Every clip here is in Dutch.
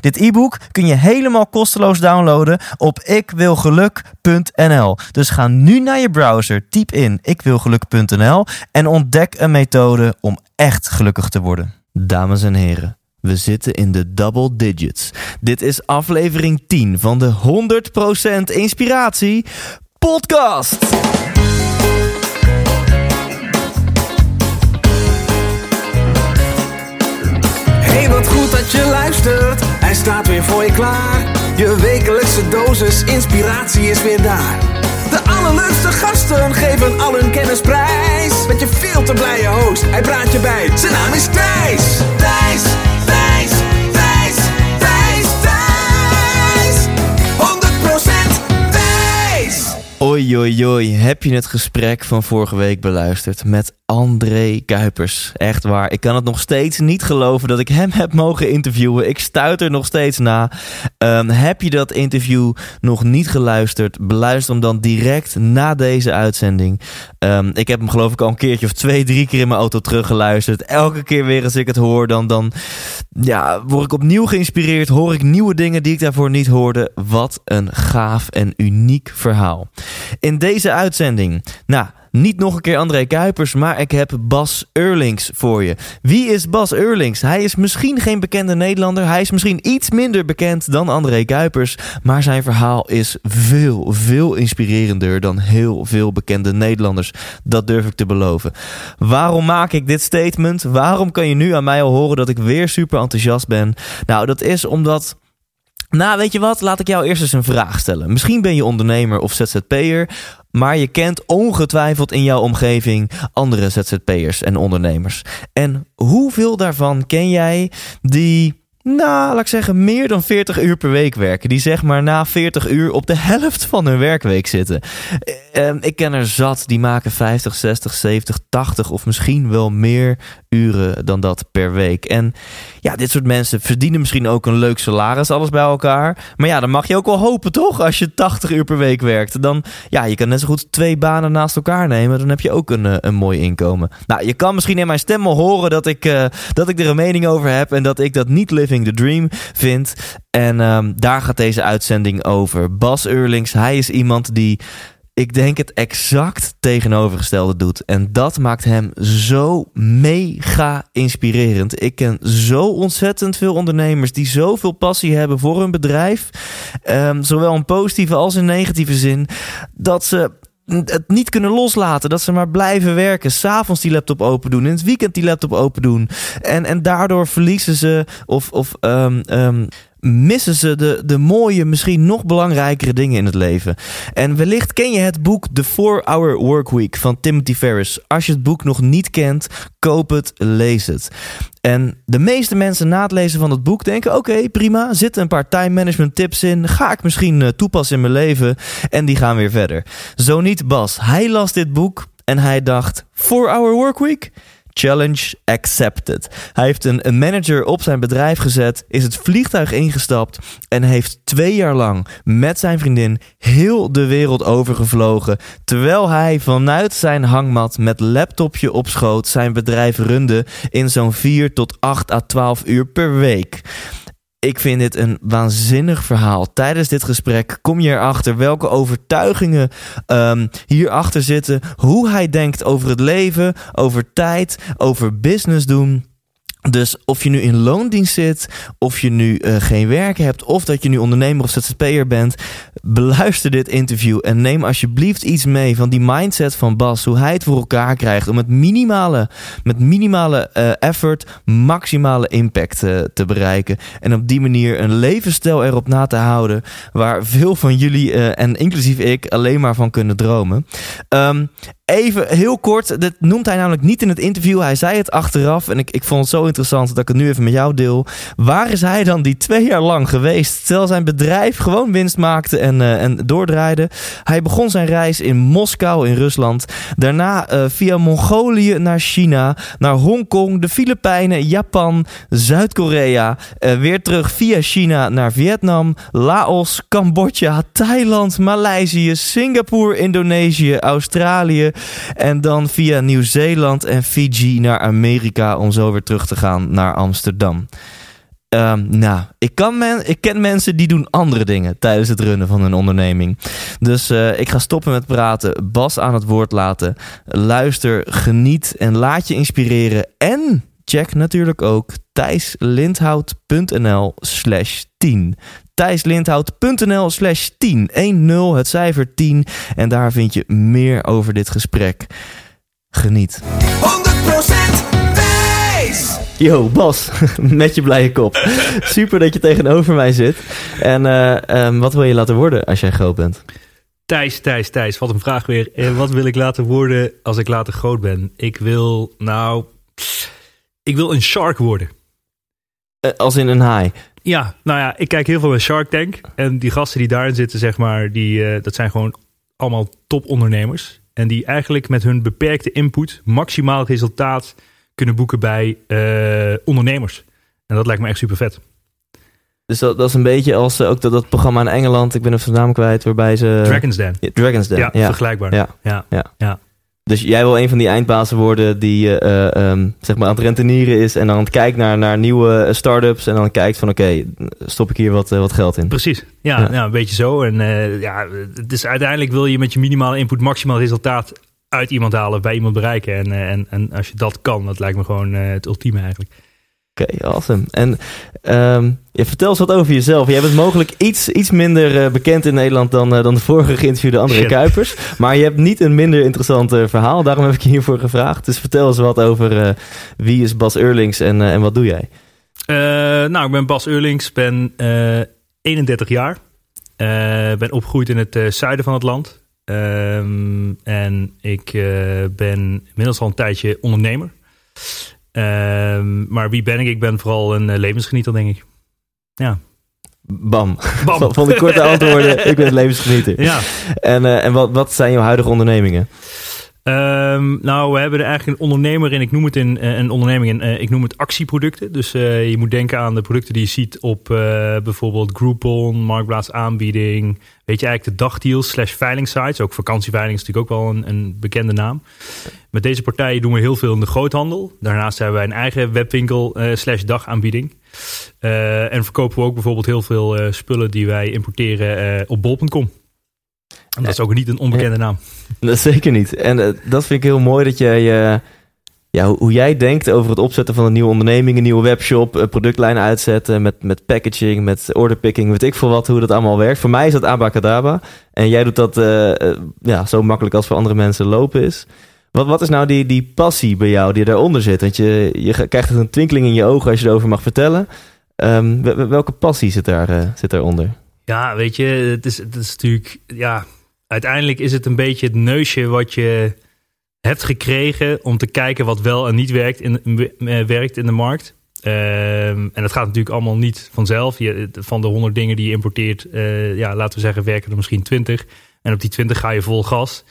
Dit e-book kun je helemaal kosteloos downloaden op ikwilgeluk.nl. Dus ga nu naar je browser, typ in ikwilgeluk.nl en ontdek een methode om echt gelukkig te worden. Dames en heren. We zitten in de double digits. Dit is aflevering 10 van de 100% inspiratie podcast. Wat goed dat je luistert. Hij staat weer voor je klaar. Je wekelijkse dosis inspiratie is weer daar. De allerleukste gasten geven al hun kennis prijs. Met je veel te blije host, hij praat je bij. Zijn naam is Thijs. Thijs, Thijs, Thijs, Thijs, Thijs. 100% Thijs. Oei, oei, oei. Heb je het gesprek van vorige week beluisterd met André Kuipers? Echt waar. Ik kan het nog steeds niet geloven dat ik hem heb mogen interviewen. Ik stuit er nog steeds na. Ehm, heb je dat interview nog niet geluisterd? Beluister hem dan direct na deze uitzending. Ehm, ik heb hem geloof ik al een keertje of twee, drie keer in mijn auto teruggeluisterd. Elke keer weer als ik het hoor, dan, dan ja, word ik opnieuw geïnspireerd. Hoor ik nieuwe dingen die ik daarvoor niet hoorde. Wat een gaaf en uniek verhaal. In deze uitzending, nou, niet nog een keer André Kuipers, maar ik heb Bas Eurlings voor je. Wie is Bas Eurlings? Hij is misschien geen bekende Nederlander. Hij is misschien iets minder bekend dan André Kuipers. Maar zijn verhaal is veel, veel inspirerender dan heel veel bekende Nederlanders. Dat durf ik te beloven. Waarom maak ik dit statement? Waarom kan je nu aan mij al horen dat ik weer super enthousiast ben? Nou, dat is omdat. Nou, weet je wat? Laat ik jou eerst eens een vraag stellen. Misschien ben je ondernemer of ZZP'er, maar je kent ongetwijfeld in jouw omgeving andere ZZP'ers en ondernemers. En hoeveel daarvan ken jij die nou, laat ik zeggen, meer dan 40 uur per week werken. Die zeg maar na 40 uur op de helft van hun werkweek zitten. Uh, ik ken er zat, die maken 50, 60, 70, 80 of misschien wel meer uren dan dat per week. En ja, dit soort mensen verdienen misschien ook een leuk salaris, alles bij elkaar. Maar ja, dan mag je ook wel hopen, toch? Als je 80 uur per week werkt. Dan, ja, je kan net zo goed twee banen naast elkaar nemen. Dan heb je ook een, een mooi inkomen. Nou, je kan misschien in mijn stem al horen dat ik, uh, dat ik er een mening over heb. En dat ik dat niet living the dream vind. En um, daar gaat deze uitzending over. Bas Eurlings, hij is iemand die ik denk het exact tegenovergestelde doet. En dat maakt hem zo mega inspirerend. Ik ken zo ontzettend veel ondernemers die zoveel passie hebben voor hun bedrijf. Um, zowel in positieve als in negatieve zin. Dat ze het niet kunnen loslaten. Dat ze maar blijven werken. S'avonds die laptop open doen. In het weekend die laptop open doen. En, en daardoor verliezen ze of, of um, um, missen ze de, de mooie, misschien nog belangrijkere dingen in het leven. En wellicht ken je het boek The 4-Hour Workweek van Timothy Ferris. Als je het boek nog niet kent, koop het, lees het. En de meeste mensen na het lezen van het boek denken: oké, prima, zitten een paar time management tips in. Ga ik misschien uh, toepassen in mijn leven? En die gaan weer verder. Zo niet Bas. Hij las dit boek en hij dacht: 4-hour workweek? Challenge accepted. Hij heeft een, manager op zijn bedrijf gezet, is het vliegtuig ingestapt en heeft twee jaar lang met zijn vriendin heel de wereld overgevlogen. Terwijl hij vanuit zijn hangmat met laptopje op schoot zijn bedrijf runde in zo'n 4 tot 8 à 12 uur per week. Ik vind dit een waanzinnig verhaal. Tijdens dit gesprek kom je erachter welke overtuigingen um, hierachter zitten. Hoe hij denkt over het leven, over tijd, over business doen. Dus of je nu in loondienst zit, of je nu uh, geen werk hebt, of dat je nu ondernemer of ZZP'er bent, beluister dit interview en neem alsjeblieft iets mee van die mindset van Bas, hoe hij het voor elkaar krijgt om met minimale, met minimale uh, effort maximale impact uh, te bereiken en op die manier een levensstijl erop na te houden waar veel van jullie en inclusief ik alleen maar van kunnen dromen. Um, Even heel kort, dat noemt hij namelijk niet in het interview. Hij zei het achteraf en ik, ik vond het zo interessant dat ik het nu even met jou deel. Waar is hij dan die twee jaar lang geweest? Terwijl zijn bedrijf gewoon winst maakte en, uh, en doordraaide. Hij begon zijn reis in Moskou in Rusland. Daarna uh, via Mongolië naar China, naar Hongkong, de Filipijnen, Japan, Zuid-Korea. Uh, weer terug via China naar Vietnam, Laos, Cambodja, Thailand, Maleisië, Singapore, Indonesië, Australië. En dan via Nieuw-Zeeland en Fiji naar Amerika om zo weer terug te gaan naar Amsterdam. Um, nou, ik, kan men, ik ken mensen die doen andere dingen tijdens het runnen van hun onderneming. Dus uh, ik ga stoppen met praten, Bas aan het woord laten. Luister, geniet en laat je inspireren. En check natuurlijk ook thijslindhout.nl slash 10 thijslindhout.nl slash 10. 1-0, het cijfer 10. En daar vind je meer over dit gesprek. Geniet. 100% Thijs! Yo, Bas, met je blije kop. Super dat je tegenover mij zit. En uh, um, wat wil je laten worden als jij groot bent? Thijs, Thijs, Thijs, wat een vraag weer. En wat wil ik laten worden als ik later groot ben? Ik wil, nou, ik wil een shark worden. Uh, als in een haai? Ja, nou ja, ik kijk heel veel bij Shark Tank. En die gasten die daarin zitten, zeg maar, die, uh, dat zijn gewoon allemaal topondernemers. En die eigenlijk met hun beperkte input maximaal resultaat kunnen boeken bij uh, ondernemers. En dat lijkt me echt super vet. Dus dat, dat is een beetje als ook dat, dat programma in Engeland, ik ben even zijn naam kwijt, waarbij ze... Dragon's Den. Ja, Dragon's Den, ja. ja. vergelijkbaar. Ja. Ja. ja. ja. Dus jij wil een van die eindbazen worden die uh, um, zeg maar aan het rentenieren is en dan kijkt naar, naar nieuwe start-ups en dan kijkt van oké, okay, stop ik hier wat, uh, wat geld in. Precies, ja, ja. ja een beetje zo. En uh, ja, dus uiteindelijk wil je met je minimale input maximaal resultaat uit iemand halen, bij iemand bereiken. En, en, en als je dat kan, dat lijkt me gewoon het ultieme eigenlijk. Oké, okay, awesome. En um, ja, vertel eens wat over jezelf. Jij bent mogelijk iets, iets minder uh, bekend in Nederland dan, uh, dan de vorige geïnterviewde André Shit. Kuipers. Maar je hebt niet een minder interessant uh, verhaal. Daarom heb ik je hiervoor gevraagd. Dus vertel eens wat over wie is Bas Eurlings en, en wat doe jij? nou, ik ben Bas Eurlings, ben 31 jaar. ben opgegroeid in het zuiden van het land. Um, en ik ben inmiddels al een tijdje ondernemer. Um, maar wie ben ik? Ik ben vooral een uh, levensgenieter, denk ik. Ja. Bam. Bam. Van de korte antwoorden, ik ben levensgenieter. Ja. En, uh, en wat, wat zijn jouw huidige ondernemingen? Um, nou, we hebben er eigenlijk een ondernemer in. Ik noem het in, uh, een onderneming in. Uh, ik noem het actieproducten. Dus uh, je moet denken aan de producten die je ziet op bijvoorbeeld Groupon, Marktplaats aanbieding. Weet je eigenlijk de dagdeals slash veilingsites. Ook vakantieveiling is natuurlijk ook wel een, een, bekende naam. Met deze partijen doen we heel veel in de groothandel. Daarnaast hebben wij een eigen webwinkel slash dagaanbieding. en verkopen we ook bijvoorbeeld heel veel spullen die wij importeren op bol.com. En dat is ook niet een onbekende naam. Dat zeker niet. En uh, dat vind ik heel mooi dat jij, uh, ja, hoe, jij denkt over het opzetten van een nieuwe onderneming, een nieuwe webshop, een productlijn uitzetten met, met packaging, met orderpicking, weet ik veel wat, hoe dat allemaal werkt. Voor mij is dat abacadabra. En jij doet dat uh, ja, zo makkelijk als voor andere mensen lopen is. Wat, wat is nou die, die passie bij jou die daaronder zit? Want je, je krijgt een twinkeling in je ogen als je erover mag vertellen. Um, welke passie zit, daar, zit daaronder? Ja, weet je, het is, het is natuurlijk, ja, uiteindelijk is het een beetje het neusje wat je hebt gekregen om te kijken wat wel en niet werkt in, werkt in de markt. Um, en dat gaat natuurlijk allemaal niet vanzelf. Van de honderd dingen die je importeert, uh, ja, laten we zeggen, werken er misschien twintig. En op die twintig ga je vol gas.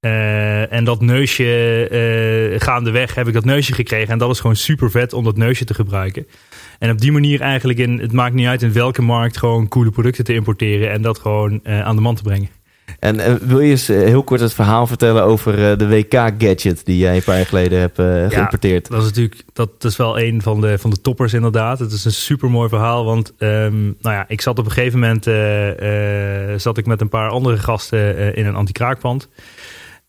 Uh, en dat neusje, gaandeweg heb ik dat neusje gekregen. En dat is gewoon super vet om dat neusje te gebruiken. En op die manier eigenlijk, in, het maakt niet uit in welke markt, gewoon coole producten te importeren. En dat gewoon aan de man te brengen. En uh, wil je eens uh, heel kort het verhaal vertellen over uh, de WK-gadget die jij een paar jaar geleden hebt geïmporteerd? Ja, dat is natuurlijk dat is wel een van de, van de toppers inderdaad. Het is een super mooi verhaal, want um, nou ja, ik zat op een gegeven moment zat ik met een paar andere gasten in een anti-kraakpand.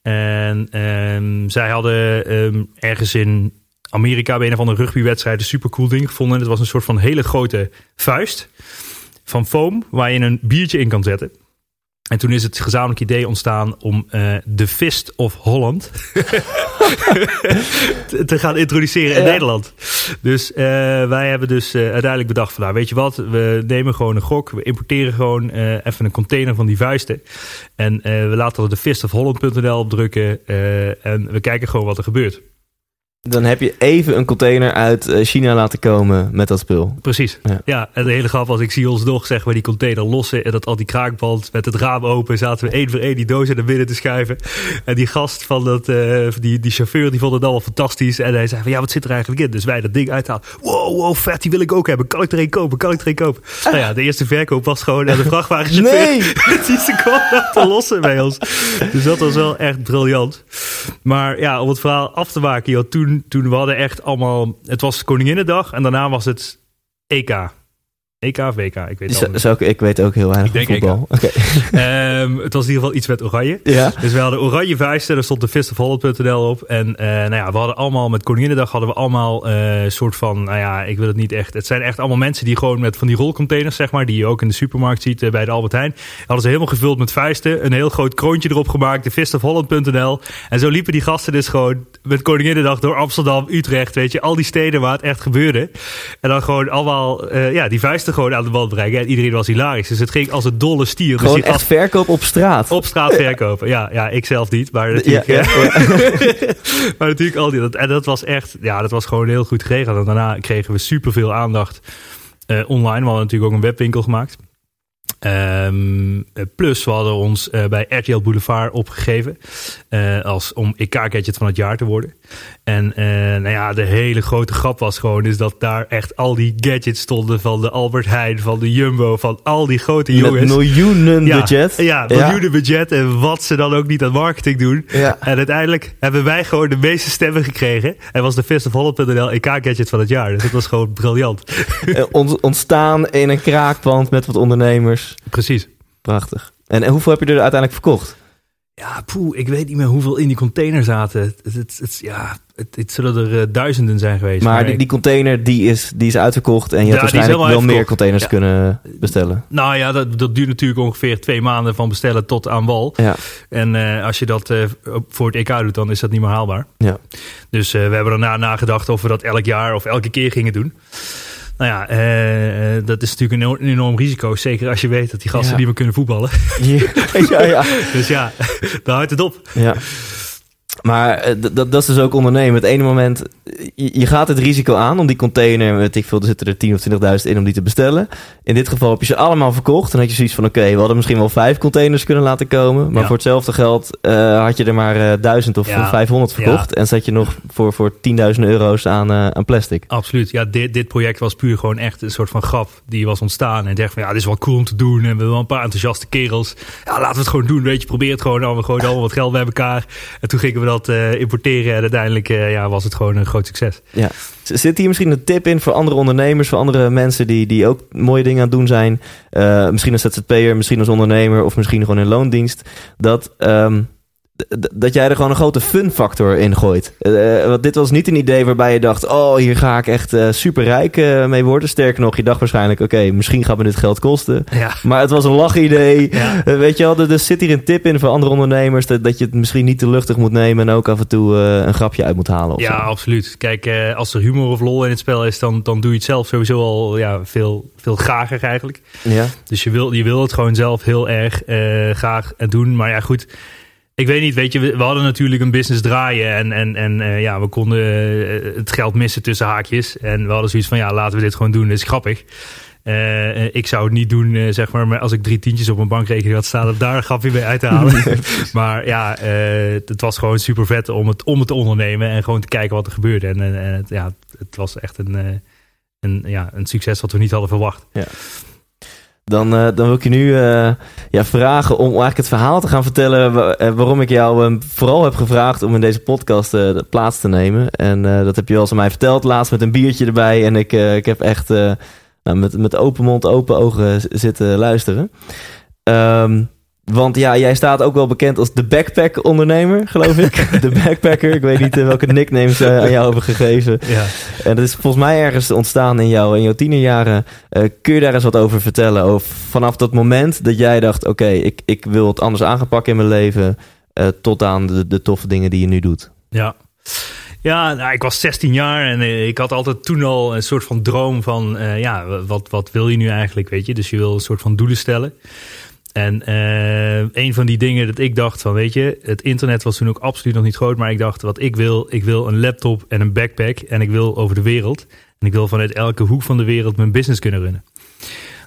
En um, zij hadden um, ergens in Amerika bij een of andere rugbywedstrijd een super cool ding gevonden. Het was een soort van hele grote vuist van foam waar je een biertje in kan zetten. En toen is het gezamenlijk idee ontstaan om uh, de Fist of Holland te gaan introduceren in Nederland. Dus uh, wij hebben dus uh, uiteindelijk bedacht van nou weet je wat, we nemen gewoon een gok. We importeren gewoon even een container van die vuisten. En we laten er de Fist of Holland.nl op drukken. en we kijken gewoon wat er gebeurt. Dan heb je even een container uit eh, China laten komen met dat spul. Precies. Ja, en de hele grap was, ik zie ons nog zeg maar die container lossen en dat al die kraakband met het raam open zaten we één voor één die dozen naar binnen te schuiven. En die gast van dat, uh, die, die chauffeur die vond het allemaal fantastisch en hij zei van ja, wat zit er eigenlijk in? Dus wij dat ding uithalen. Wow, wow, vet, die wil ik ook hebben. Kan ik er een kopen? Kan ik er een kopen? Nou ja, de eerste verkoop was gewoon aan de vrachtwagenchauffeur. Nee! die ze kwam te lossen bij ons. Dus dat was wel echt briljant. Maar ja, om het verhaal af te maken, joh, toen toen, we hadden echt allemaal... Het was Koninginnedag en daarna was het EK. EK of WK, ik weet het niet. ik, weet ook heel weinig ik denk voetbal. Okay. um, het was in ieder geval iets met oranje. Ja. Dus we hadden oranje vuisten, daar stond de fistofholland.nl op. En uh, nou ja, we hadden allemaal, met Koninginnedag hadden we allemaal een uh, soort van, nou ja, ik wil het niet echt. Het zijn echt allemaal mensen die gewoon met van die rolcontainers, zeg maar, die je ook in de supermarkt ziet uh, bij de Albert Heijn. Hadden ze helemaal gevuld met vuisten, een heel groot kroontje erop gemaakt, de fistofholland.nl. En zo liepen die gasten dus gewoon met Koninginnedag door Amsterdam, Utrecht, weet je, al die steden waar het echt gebeurde. En dan gewoon allemaal, ja, die vuisten gewoon aan de band brengen. En iedereen was hilarisch. Dus het ging als een dolle stier. Gewoon dus echt verkoop op straat. Op straat verkopen. Ja, ja ik zelf niet. Maar natuurlijk, ja, maar natuurlijk al die. Dat, en dat was echt, ja, dat was gewoon heel goed geregeld. En daarna kregen we superveel aandacht uh, online. We hadden natuurlijk ook een webwinkel gemaakt. Um, plus, we hadden ons uh, bij RTL Boulevard opgegeven uh, als om EK-gadget van het jaar te worden. En uh, nou ja, de hele grote grap was gewoon is dat daar echt al die gadgets stonden van de Albert Heijn, van de Jumbo, van al die grote jongens. Met miljoenen ja, budget. Ja, miljoenen ja. budget en wat ze dan ook niet aan marketing doen. Ja. En uiteindelijk hebben wij gewoon de meeste stemmen gekregen. En was de Fist of Holland.nl EK-gadget van het jaar. Dus dat was gewoon briljant. ontstaan in een kraakpand met wat ondernemers. Precies. Prachtig. En, en hoeveel heb je er uiteindelijk verkocht? Ja, poeh, ik weet niet meer hoeveel in die container zaten. Het, het, het ja, het, het zullen er uh, duizenden zijn geweest. Maar, maar die, die, container die is, die is uitverkocht en je ja, had waarschijnlijk wel meer containers ja. kunnen bestellen. Nou ja, dat, dat duurt natuurlijk ongeveer twee maanden van bestellen tot aan wal. Ja. En uh, als je dat uh, voor het EK doet, dan is dat niet meer haalbaar. Ja. Dus we hebben erna nagedacht of we dat elk jaar of elke keer gingen doen. Nou ja, uh, dat is natuurlijk een, een, enorm risico. Zeker als je weet dat die gasten ja. niet meer kunnen voetballen. Ja, ja. dus ja, daar houdt het op. Ja. Maar dat, dat is dus ook ondernemen. Het ene moment, je, je, gaat het risico aan om die container, weet ik veel, er zitten er 10 of 20.000 in om die te bestellen. In dit geval heb je ze allemaal verkocht. Dan had je zoiets van, oké, okay, we hadden misschien wel vijf containers kunnen laten komen. Maar ja. voor hetzelfde geld uh, had je er maar uh, 1000 of ja. 500 verkocht. Ja. En zat je nog voor, voor 10.000 euro's aan, uh, aan plastic. Absoluut. Ja, dit, dit project was puur gewoon echt een soort van grap die was ontstaan. En dacht van, ja, dit is wel cool om te doen. En we hebben wel een paar enthousiaste kerels. Ja, laten we het gewoon doen. Weet je, probeer het gewoon. Dan we gooien allemaal wat geld bij elkaar. En toen gingen we dat uh, importeren. En uiteindelijk uh, ja, was het gewoon een groot succes. Ja. Zit hier misschien een tip in voor andere ondernemers, voor andere mensen die, die ook mooie dingen aan het doen zijn? Uh, misschien als ZZP'er, misschien als ondernemer of misschien gewoon in loondienst. Dat, um, dat jij er gewoon een grote fun factor in gooit. Uh, want dit was niet een idee waarbij je dacht: oh, hier ga ik echt uh, super rijk uh, mee worden. Sterker nog, je dacht waarschijnlijk: oké, okay, misschien gaat me dit geld kosten. Ja. Maar het was een lachidee. Ja. weet je wel, dus zit hier een tip in voor andere ondernemers dat, dat je het misschien niet te luchtig moet nemen en ook af en toe een grapje uit moet halen. ja, zo. absoluut. Kijk, als er humor of lol in het spel is, dan, dan doe je het zelf sowieso al ja, veel, veel grager eigenlijk. Ja. Dus je wil, je wil het gewoon zelf heel erg graag doen. Maar ja, goed. Ik weet niet, weet je, we, we, hadden natuurlijk een business draaien en, en, en uh, ja, we konden uh, het geld missen tussen haakjes. En we hadden zoiets van, ja, laten we dit gewoon doen, dat is grappig. Uh, ik zou het niet doen, zeg maar, maar als ik drie tientjes op mijn bankrekening had staan, om daar een grapje mee uit te halen. maar ja, het was gewoon super vet om het, om het te ondernemen en gewoon te kijken wat er gebeurde. En, en, en het, ja, het was echt een, een, ja, een succes wat we niet hadden verwacht. Ja. Dan, uh, dan wil ik je nu uh, ja, vragen om eigenlijk het verhaal te gaan vertellen. Wa waarom ik jou um, vooral heb gevraagd om in deze podcast plaats te nemen. En dat heb je eens aan mij verteld, laatst met een biertje erbij. En ik, ik heb echt nou, met, met open mond, open ogen zitten luisteren. Um, Want ja, jij staat ook wel bekend als de backpack-ondernemer, geloof ik. de backpacker. Ik weet niet eh, welke nicknames ze aan jou hebben gegeven. Ja. En dat is volgens mij ergens ontstaan in, jou, in jouw tienerjaren. Eh, kun je daar eens wat over vertellen? Of vanaf dat moment dat jij dacht... oké, ik, ik wil het anders aan gaan pakken in mijn leven... tot aan de, de toffe dingen die je nu doet. Ja. Ja, nou, ik was 16 jaar en ik had altijd toen al een soort van droom van, ja, wat, wat wil je nu eigenlijk, weet je? Dus je wil een soort van doelen stellen. En eh, een van die dingen dat ik dacht van, weet je, het internet was toen ook absoluut nog niet groot, maar ik dacht, wat ik wil, ik wil een laptop en een backpack en ik wil over de wereld. En ik wil vanuit elke hoek van de wereld mijn business kunnen runnen.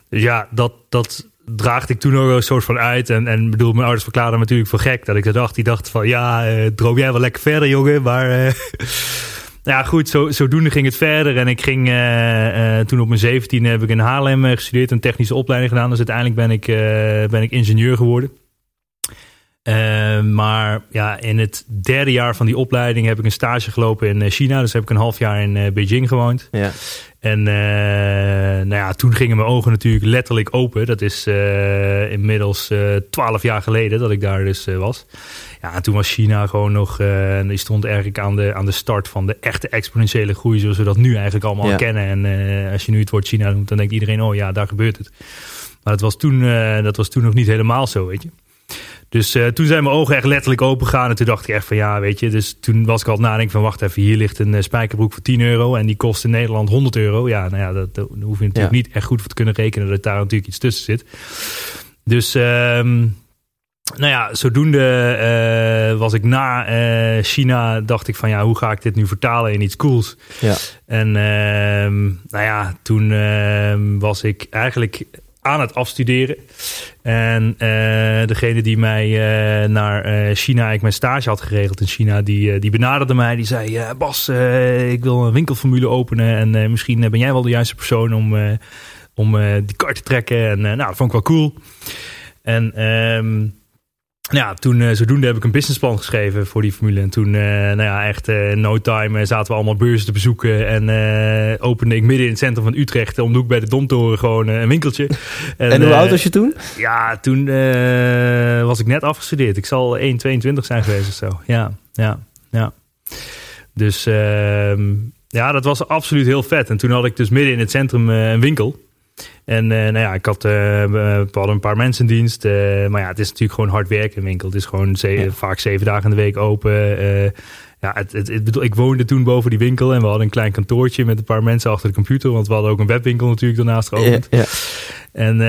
Dus ja, dat, dat draagde ik toen ook een soort van uit. En, en bedoel, mijn ouders verklaarden natuurlijk voor gek dat ik dat dacht. Die dachten van, ja, eh, droom jij wel lekker verder, jongen. Maar eh, ja, goed, zo, zodoende ging het verder. En ik ging eh, eh, toen op mijn 17 heb ik in Haarlem eh, gestudeerd, een technische opleiding gedaan. Dus uiteindelijk ben ik, ben ik ingenieur geworden. Maar ja, in het derde jaar van die opleiding heb ik een stage gelopen in China. Dus heb ik een half jaar in Beijing gewoond. Ja. En nou ja, toen gingen mijn ogen natuurlijk letterlijk open. Dat is inmiddels twaalf jaar geleden dat ik daar dus was. Ja, en toen was China gewoon nog... eh, en die stond eigenlijk aan de, aan de start van de echte exponentiële groei... zoals we dat nu eigenlijk allemaal Ja. kennen. En eh, als je nu het woord China noemt, dan denkt iedereen... oh ja, daar gebeurt het. Maar dat was toen, eh, dat was toen nog niet helemaal zo, weet je. Dus toen zijn mijn ogen echt letterlijk open gegaan. En toen dacht ik echt van ja, weet je. Dus toen was ik al nadenken van wacht even. Hier ligt een spijkerbroek voor 10 euro. En die kost in Nederland 100 euro. Ja, nou ja, dat, hoef je natuurlijk Ja. niet echt goed voor te kunnen rekenen. Dat daar natuurlijk iets tussen zit. Dus ehm, nou ja, zodoende eh, was ik na eh, China. Dacht ik van ja, hoe ga ik dit nu vertalen in iets cools? Ja. En ehm, nou ja, toen ehm, was ik eigenlijk aan het afstuderen. En eh, degene die mij naar China, eigenlijk mijn stage had geregeld in China, die, die benaderde mij. Die zei: Bas, ik wil een winkelformule openen. En misschien ben jij wel de juiste persoon om, om die kar te trekken. En nou, dat vond ik wel cool. En ehm, ja, toen eh, zodoende heb ik een businessplan geschreven voor die formule. En toen, eh, nou ja, echt eh, no time zaten we allemaal beurzen te bezoeken. En opende ik midden in het centrum van Utrecht, om de hoek bij de Domtoren, gewoon een winkeltje. En hoe eh, oud was je toen? Ja, toen was ik net afgestudeerd. Ik zal 1,22 zijn geweest of zo. Ja, ja, ja. Dus ehm, ja, dat was absoluut heel vet. En toen had ik dus midden in het centrum een winkel. En eh, nou ja, ik had, eh, we hadden een paar mensen in dienst. eh, maar ja, het is natuurlijk gewoon hard werken in winkel. Het is gewoon ze- Ja. vaak zeven dagen in de week open. Ja, het, het, het- bedoel, ik woonde toen boven die winkel en we hadden een klein kantoortje met een paar mensen achter de computer. Want we hadden ook een webwinkel natuurlijk daarnaast geopend. ja. En eh,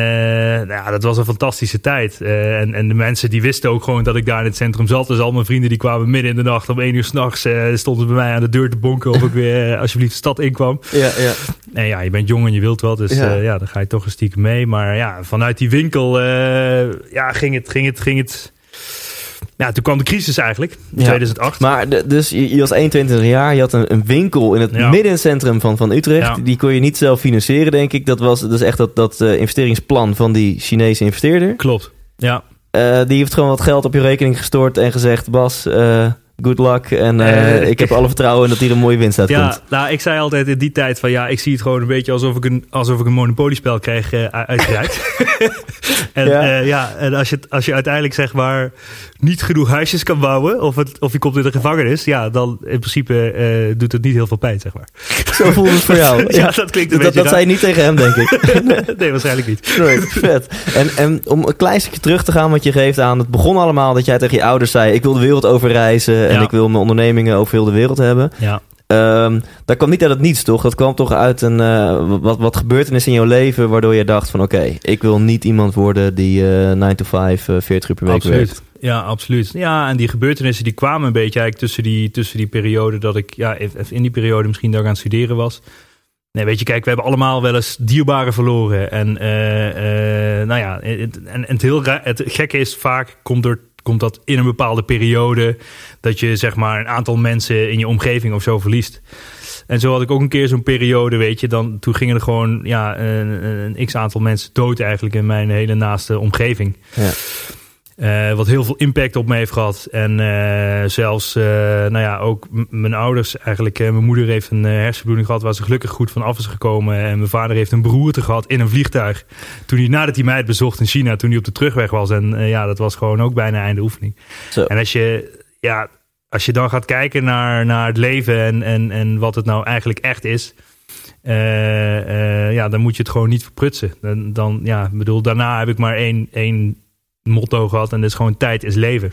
nou ja, dat was een fantastische tijd. Eh, en, en de mensen die wisten ook gewoon dat ik daar in het centrum zat. Dus al mijn vrienden die kwamen midden in de nacht om één uur s'nachts... eh stonden bij mij aan de deur te bonken of ik weer alsjeblieft de stad inkwam. Ja, ja. En ja, je bent jong en je wilt wat, dus Ja. ja, dan ga je toch een stiekem mee. Maar ja, vanuit die winkel ja, ging het... Ging het, ging het ja, toen kwam de crisis eigenlijk, in Ja. 2008. Maar de- dus je, je was 21 jaar, je had een, een winkel in het Ja. middencentrum van, van Utrecht. Ja. Die kon je niet zelf financieren, denk ik. Dat was dus echt dat, dat eh, investeringsplan van die Chinese investeerder. Klopt, ja. Eh, die heeft gewoon wat geld op je rekening gestort en gezegd: Bas, eh, good luck. En eh, Eh, ik heb alle vertrouwen in dat hier een mooie winst uitkomt. Ja, nou, ik zei altijd in die tijd van ja, ik zie het gewoon een beetje alsof ik een, alsof ik een monopoliespel kreeg eh, uitgereikt. en Ja. ja, ja, en als je, als je uiteindelijk zeg maar niet genoeg huisjes kan bouwen of, het, of je komt in de gevangenis, ja, dan in principe eh, doet het niet heel veel pijn, zeg maar. Zo voelde het voor jou. ja, dat klinkt een dat, beetje dat zei je niet tegen hem, denk ik. Nee, waarschijnlijk niet. Right, vet. En, en om een klein stukje terug te gaan wat je geeft aan... Het begon allemaal dat jij tegen je ouders zei... ik wil de wereld overreizen en ik wil mijn ondernemingen over heel de wereld hebben. Ja, Ehm dat kwam niet uit het niets, toch? Dat kwam toch uit een, eh, wat, wat gebeurtenis in jouw leven... waardoor je dacht van oké, ik wil niet iemand worden die eh 9 to 5, eh 40 uur per week absoluut. werkt. Ja, absoluut. Ja, en die gebeurtenissen die kwamen een beetje eigenlijk tussen die, tussen die periode dat ik, ja, even in die periode misschien dat ik aan het studeren was. Nee, weet je, kijk, we hebben allemaal wel eens dierbaren verloren. En, eh, nou ja, het, en, en het, heel het gekke is, vaak komt, er, komt dat in een bepaalde periode dat je zeg maar een aantal mensen in je omgeving of zo verliest. En zo had ik ook een keer zo'n periode, weet je. Dan, toen gingen er gewoon ja, een, een x aantal mensen dood eigenlijk in mijn hele naaste omgeving. Ja. Uh, wat heel veel impact op me heeft gehad. En uh, zelfs, uh, nou ja, ook mijn ouders eigenlijk. mijn moeder heeft een hersenbloeding gehad waar ze gelukkig goed van af is gekomen. En mijn vader heeft een beroerte gehad in een vliegtuig. Toen hij nadat hij mij had bezocht in China, toen hij op de terugweg was. En ja, dat was gewoon ook bijna einde oefening. Zo. En als je, ja, als je dan gaat kijken naar, naar het leven en, en, en wat het nou eigenlijk echt is. ja, dan moet je het gewoon niet verprutsen. Dan, dan ja, bedoel, daarna heb ik maar één, één motto gehad. En dat is gewoon tijd is leven.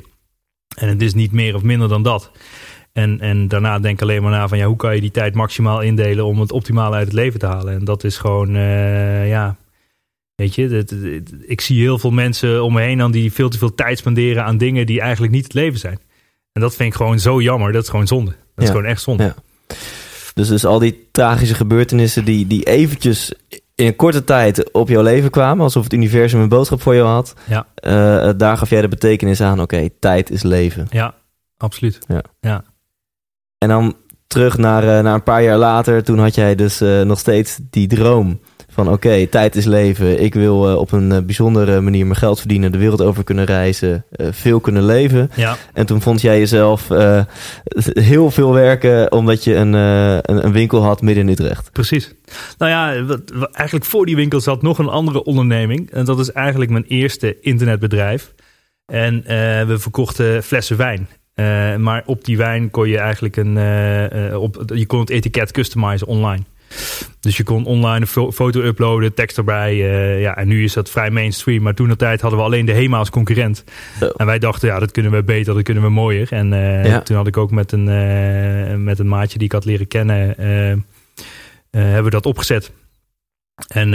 En het is niet meer of minder dan dat. En, en daarna denk ik alleen maar na van ja, hoe kan je die tijd maximaal indelen om het optimaal uit het leven te halen. En dat is gewoon, uh, ja, weet je, ik zie heel veel mensen om me heen dan die veel te veel tijd spenderen aan dingen die eigenlijk niet het leven zijn. En dat vind ik gewoon zo jammer. Dat is gewoon zonde. Dat is gewoon echt zonde. Ja. Dus, dus al die tragische gebeurtenissen die, die eventjes in een korte tijd op jouw leven kwamen, alsof het universum een boodschap voor jou had. Ja. Uh, daar gaf jij de betekenis aan, oké, tijd is leven. Ja, absoluut. Ja. ja. En dan terug naar, uh, naar een paar jaar later, toen had jij dus uh, nog steeds die droom van oké, tijd is leven. Ik wil uh, op een uh, bijzondere manier mijn geld verdienen, de wereld over kunnen reizen, uh, veel kunnen leven. Ja. En toen vond jij jezelf heel veel werken omdat je een, een, een, winkel had midden in Utrecht. Precies. Nou ja, wat, wat, eigenlijk voor die winkel zat nog een andere onderneming. En dat is eigenlijk mijn eerste internetbedrijf. En we verkochten flessen wijn. maar op die wijn kon je eigenlijk een, op, je kon het etiket customizen online. Dus je kon online een foto uploaden, tekst erbij. Uh, ja, en nu is dat vrij mainstream. Maar toen de tijd hadden we alleen de HEMA als concurrent. En wij dachten, ja, dat kunnen we beter, dat kunnen we mooier. En uh, toen had ik ook met een, uh, met een maatje die ik had leren kennen, hebben we dat opgezet. En uh,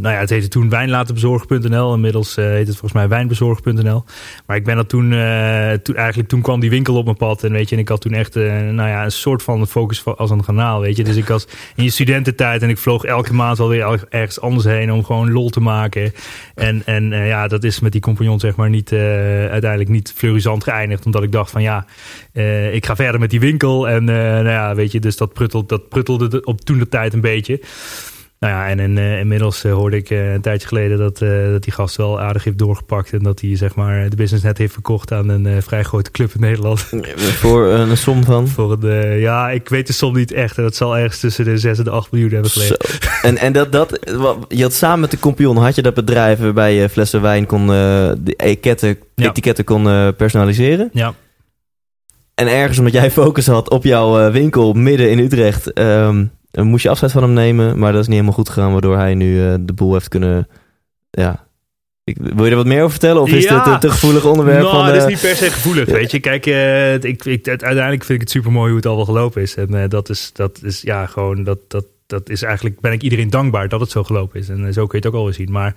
nou ja, het heette toen wijnlatenbezorg.nl. Inmiddels uh, heet het volgens mij wijnbezorg.nl. Maar ik ben dat toen, uh, toen, eigenlijk toen kwam die winkel op mijn pad. En weet je, en ik had toen echt uh, nou ja, een soort van focus als een kanaal, weet je. Dus ik was in je studententijd en ik vloog elke maand alweer ergens anders heen om gewoon lol te maken. En, en ja, dat is met die compagnon zeg maar niet, uiteindelijk niet fluorisant geëindigd. Omdat ik dacht van ja, ik ga verder met die winkel. En nou ja, weet je, dus dat, pruttelde, dat pruttelde op toen de tijd een beetje. Nou ja, en, en uh, inmiddels uh, hoorde ik uh, een tijdje geleden dat, dat die gast wel aardig heeft doorgepakt. En dat hij zeg maar de business net heeft verkocht aan een vrij grote club in Nederland. Voor een som van? Voor ja, ik weet de som niet echt. Dat zal ergens tussen de 6 en de 8 miljoen hebben gelegen. En, en dat, dat, je had samen met de kompion, had je dat bedrijf waarbij je flessen wijn kon, de etiketten, ja. etiketten kon personaliseren? Ja. En ergens omdat jij focus had op jouw winkel midden in Utrecht... Um, moest je afscheid van hem nemen, maar dat is niet helemaal goed gegaan, waardoor hij nu uh, de boel heeft kunnen. Ja. Ik, wil je er wat meer over vertellen? Of is ja. dit een te gevoelig onderwerp? Nou, van, het is niet per se gevoelig, weet je. Kijk, uh, ik, ik, uiteindelijk vind ik het super mooi hoe het al wel gelopen is. En uh, dat is, dat is ja, gewoon, dat, dat, dat is eigenlijk, ben ik iedereen dankbaar dat het zo gelopen is. En zo kun je het ook alweer zien. Maar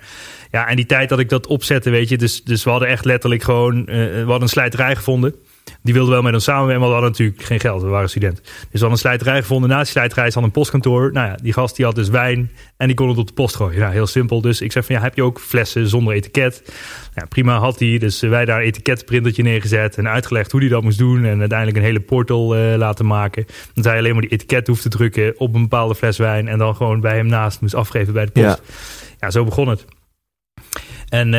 ja, en die tijd dat ik dat opzette, weet je, dus, dus we hadden echt letterlijk gewoon, we hadden een slijterij gevonden. Die wilde wel met ons samenwerken, maar we hadden natuurlijk geen geld. We waren student. Dus we hadden een slijterij gevonden. Na die slijterij hadden een postkantoor. Nou ja, die gast die had dus wijn en die kon het op de post gooien. Ja, heel simpel. Dus ik zeg van ja, heb je ook flessen zonder etiket? Ja, prima had hij. Dus wij daar een etiketprintertje neergezet en uitgelegd hoe hij dat moest doen. En uiteindelijk een hele portal uh, laten maken. Dat hij alleen maar die etiket hoeft te drukken op een bepaalde fles wijn. En dan gewoon bij hem naast moest afgeven bij de post. Ja, ja zo begon het. En uh,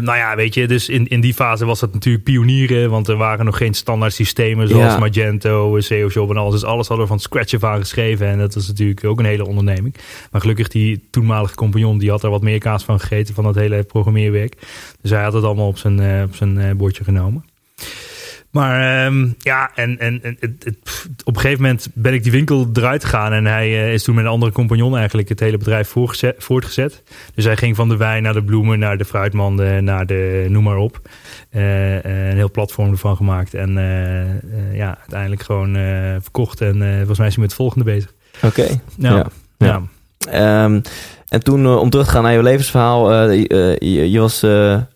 nou ja, weet je, dus in, in die fase was dat natuurlijk pionieren. Want er waren nog geen standaard systemen zoals Magento, SEO Shop en alles. Dus alles hadden we van scratch af aan geschreven. En dat was natuurlijk ook een hele onderneming. Maar gelukkig die toenmalige compagnon, die had er wat meer kaas van gegeten van dat hele programmeerwerk. Dus hij had het allemaal op zijn, uh, op zijn uh, bordje genomen. Maar um, ja, en, en, en het, het, op een gegeven moment ben ik die winkel eruit gegaan. En hij uh, is toen met een andere compagnon eigenlijk het hele bedrijf voortgezet. Dus hij ging van de wijn naar de bloemen, naar de fruitmanden, naar de noem maar op. Uh, een heel platform ervan gemaakt. En uh, ja, uiteindelijk gewoon verkocht. En volgens mij is hij met het volgende bezig. Oké. Okay. ja. ja. ja. Um, en toen, om terug te gaan naar je levensverhaal, je, je, was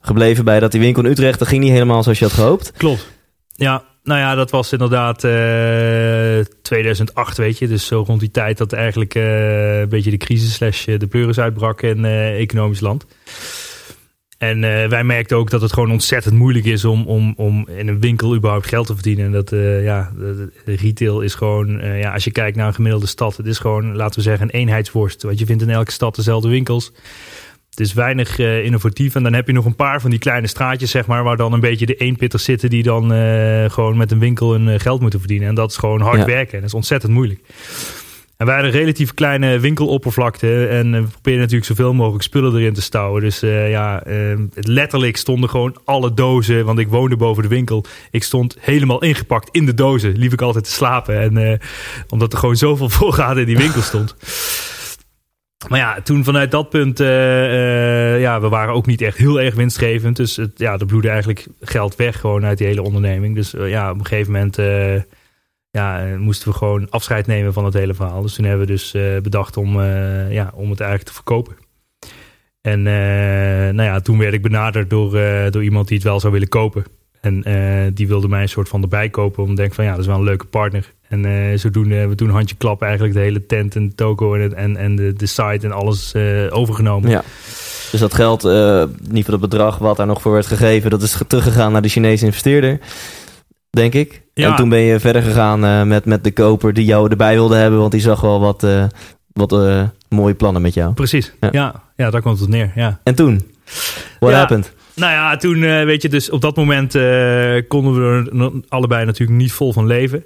gebleven bij dat die winkel in Utrecht, dat ging niet helemaal zoals je had gehoopt. Klopt. Ja, nou ja, dat was inderdaad uh, eh, 2008, weet je. Dus zo rond die tijd dat eigenlijk uh, een beetje de crisis slash de pleuris uitbrak in economisch land. En wij merkten ook dat het gewoon ontzettend moeilijk is om, om, om in een winkel überhaupt geld te verdienen. En dat, ja, de retail is gewoon, ja, als je kijkt naar een gemiddelde stad, het is gewoon, laten we zeggen, een eenheidsworst. Want je vindt in elke stad dezelfde winkels. Het is weinig eh, innovatief. En dan heb je nog een paar van die kleine straatjes, zeg maar, waar dan een beetje de eenpitters zitten die dan eh, gewoon met een winkel hun eh, geld moeten verdienen. En dat is gewoon hard Ja. werken. En dat is ontzettend moeilijk. En wij hadden een relatief kleine winkeloppervlakte. En we probeerden natuurlijk zoveel mogelijk spullen erin te stouwen. Dus ja, eh, het letterlijk stonden gewoon alle dozen. Want ik woonde boven de winkel. Ik stond helemaal ingepakt in de dozen. Liep ik altijd te slapen. En omdat er gewoon zoveel voorraad in die winkel stond. Maar ja, toen vanuit dat punt, eh, eh, ja, we waren ook niet echt heel erg winstgevend. Dus het, ja, er bloedde eigenlijk geld weg gewoon uit die hele onderneming. Dus eh, ja, op een gegeven moment ja, moesten we gewoon afscheid nemen van het hele verhaal. Dus toen hebben we dus bedacht om, ja, om het eigenlijk te verkopen. En nou ja, toen werd ik benaderd door, door iemand die het wel zou willen kopen. En die wilde mij een soort van erbij kopen. Om te denken van ja, dat is wel een leuke partner. En eh, zodoende hebben we toen handje klap eigenlijk de hele tent en de toko en, het, en, en de, de site en alles eh, overgenomen. Ja. Dus dat geld, in ieder geval het bedrag wat daar nog voor werd gegeven, dat is ge- teruggegaan naar de Chinese investeerder, denk ik. Ja. En toen ben je verder gegaan eh, met, met de koper die jou erbij wilde hebben, want die zag wel wat, wat mooie plannen met jou. Precies, Ja. ja. Ja, daar komt het neer, ja. En toen? What Ja. happened? Nou ja, toen eh, weet je, dus op dat moment eh, konden we er allebei natuurlijk niet vol van leven.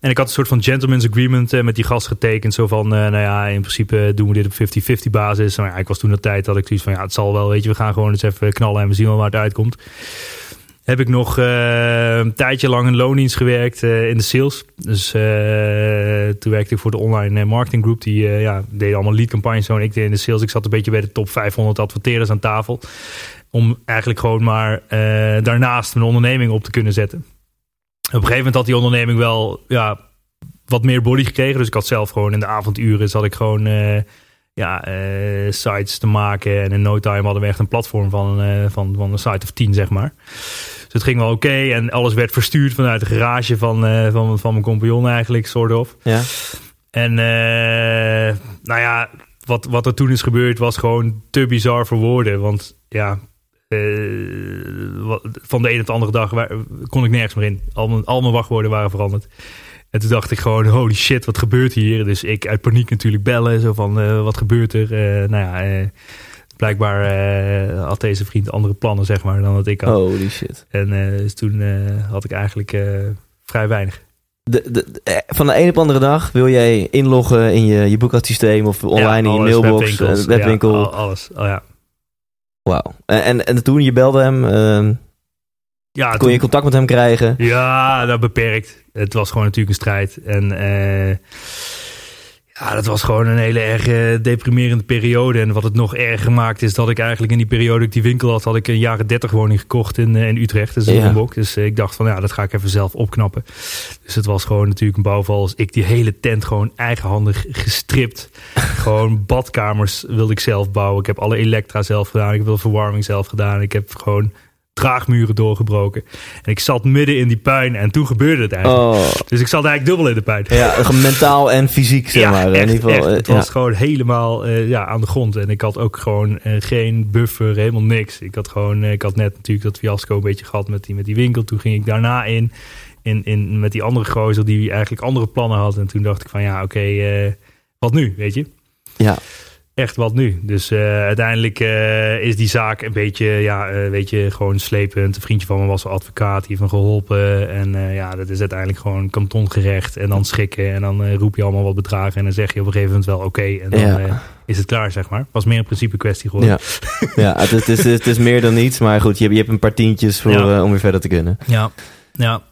En ik had een soort van gentleman's agreement eh, met die gast getekend. Zo van, nou ja, in principe doen we dit op 50-50 basis. Maar ja, ik was toen de tijd dat ik zoiets van, ja, het zal wel, weet je, we gaan gewoon eens even knallen en we zien wel waar het uitkomt. Heb ik nog eh, een tijdje lang in loondienst gewerkt eh, in de sales. Dus eh, toen werkte ik voor de online marketing group. Die ja, allemaal lead campagnes. En ik deed in de sales. Ik zat een beetje bij de top 500 adverteerders aan tafel. Om eigenlijk gewoon maar daarnaast een onderneming op te kunnen zetten. Op een gegeven moment had die onderneming wel ja, wat meer body gekregen. Dus ik had zelf gewoon in de avonduren zat ik gewoon ja, sites te maken. En in no time hadden we echt een platform van, van, van een site of 10, zeg maar. Dus het ging wel oké. En alles werd verstuurd vanuit de garage van, eh, van, van mijn compagnon eigenlijk, soort of. Ja. En eh, nou ja, wat, wat er toen is gebeurd was gewoon te bizar voor woorden. Want ja, eh, van de ene op de andere dag kon ik nergens meer in. Al mijn, al mijn wachtwoorden waren veranderd. En toen dacht ik gewoon, holy shit, wat gebeurt hier? Dus ik uit paniek natuurlijk bellen. Zo van, wat gebeurt er? Nou ja, blijkbaar eh, had deze vriend andere plannen, zeg maar, dan dat ik had. Holy shit. En eh, dus toen eh, had ik eigenlijk vrij weinig. De, de, de- van de een op de andere dag wil jij inloggen in je, je boekhoudsysteem of online in je mailbox, webwinkels, webwinkel. Ja, alles. Oh, ja. Wauw. En, en, en toen je belde hem, ehm, Ja, kon toen- je contact met hem krijgen. Ja, dat beperkt. Het was gewoon natuurlijk een strijd. En eh, ja, dat was gewoon een hele erg eh, deprimerende periode. En wat het nog erger maakt is dat ik eigenlijk in die periode ik die winkel had, had ik een jaren 30 woning gekocht in, eh, in Utrecht. Dus, Ja. ja. dus eh, ik dacht van ja, dat ga ik even zelf opknappen. Dus het was gewoon natuurlijk een bouwval. als ik die hele tent gewoon eigenhandig gestript. gewoon badkamers wilde ik zelf bouwen. Ik heb alle elektra zelf gedaan. Ik heb de verwarming zelf gedaan. Ik heb gewoon draagmuren doorgebroken. En ik zat midden in die puin en toen gebeurde het eigenlijk. Oh, Dus ik zat eigenlijk dubbel in de puin. ja, mentaal en fysiek, zeg maar. echt, in ieder geval, echt. eh, Het ja. was gewoon helemaal eh, ja, aan de grond. En ik had ook gewoon eh, geen buffer, helemaal niks. Ik had gewoon, eh, ik had net natuurlijk dat fiasco een beetje gehad met die, met die winkel. Toen ging ik daarna in, in, in met die andere gozer die eigenlijk andere plannen had. En toen dacht ik van ja, oké, eh, wat nu, weet je? Ja. Echt wat nu. Dus eh, uiteindelijk eh, is die zaak een beetje, ja, eh, weet je, gewoon slepend. Een vriendje van me was een advocaat, die heeft me geholpen. En ja, dat is uiteindelijk gewoon kantongerecht. En dan schikken. En dan roep je allemaal wat bedragen. En dan zeg je op een gegeven moment wel oké. en dan Ja. is het klaar, zeg maar. Was meer een principe kwestie geworden. Ja, ja het, is, het, is, het is meer dan niets, maar goed, je hebt, je hebt een paar tientjes voor, Ja. om weer verder te kunnen. Ja, ja.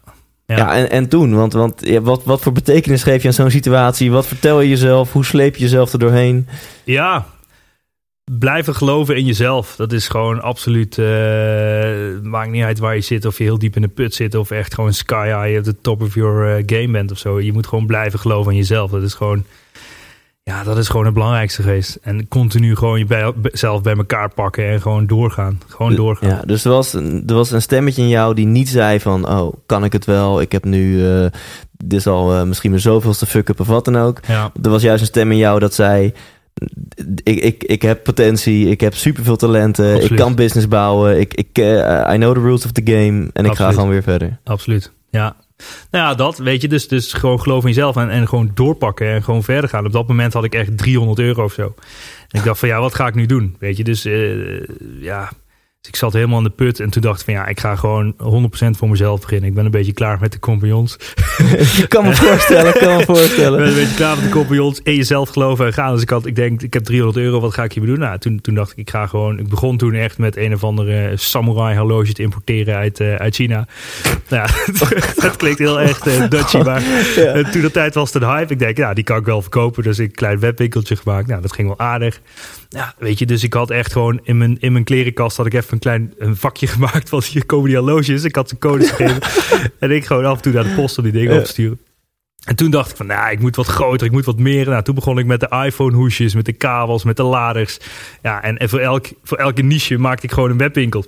Ja, Ja. en, en toen, want, want ja, wat, wat voor betekenis geef je aan zo'n situatie? Wat vertel je jezelf? Hoe sleep je jezelf er doorheen? Ja, blijven geloven in jezelf. Dat is gewoon absoluut. eh, maakt niet uit waar je zit. Of je heel diep in de put zit. Of echt gewoon sky high at the top of your eh, game bent of zo. Je moet gewoon blijven geloven in jezelf. Dat is gewoon. Ja, dat is gewoon het belangrijkste geweest. En continu gewoon jezelf bij elkaar pakken en gewoon doorgaan. Gewoon doorgaan. Ja, dus er was, een- er was een stemmetje in jou die niet zei van... oh, kan ik het wel? Ik heb nu... eh, dit is al eh, misschien mijn zoveelste fuck-up of wat dan ook. Ja, Er was juist een stem in jou dat zei... Ik, ik, ik heb potentie, ik heb superveel talenten, ik kan business bouwen, ik, ik, eh, I know the rules of the game en ik ga gewoon weer verder. absoluut. Ja. Nou ja, dat weet je. Dus, dus gewoon geloof in jezelf en, en gewoon doorpakken en gewoon verder gaan. Op dat moment had ik echt 300 euro of zo. En ik dacht van ja, wat ga ik nu doen? Weet je, dus uh, ja, dus ik zat helemaal in de put en toen dacht ik van ja, ik ga gewoon 100% voor mezelf beginnen. Ik ben een beetje klaar met de compagnons. ik kan me voorstellen, ik kan me voorstellen. Ik ben een beetje klaar met de compagnons. In jezelf geloven en gaan. Dus ik had, ik denk, ik heb 300 euro, wat ga ik hier doen? Nou, toen, toen dacht ik, ik ga gewoon, ik begon toen echt met een of andere samurai horloge te importeren uit, uh, uit China. Nou, dat klinkt heel echt uh, Dutchy, maar ja. toen de tijd was het een hype. Ik denk, ja, die kan ik wel verkopen. Dus ik een klein webwinkeltje gemaakt. Nou, dat ging wel aardig. Ja, weet je, dus ik had echt gewoon in mijn, in mijn klerenkast had ik even een klein een vakje gemaakt van hier komen die horloges. Ik had ze codes gegeven. en ik gewoon af en toe naar de post om die dingen op te sturen. En toen dacht ik van, nou, ik moet wat groter, ik moet wat meer. Nou, toen begon ik met de iPhone hoesjes, met de kabels, met de laders. Ja, en, en voor, elk, voor elke niche maakte ik gewoon een webwinkel.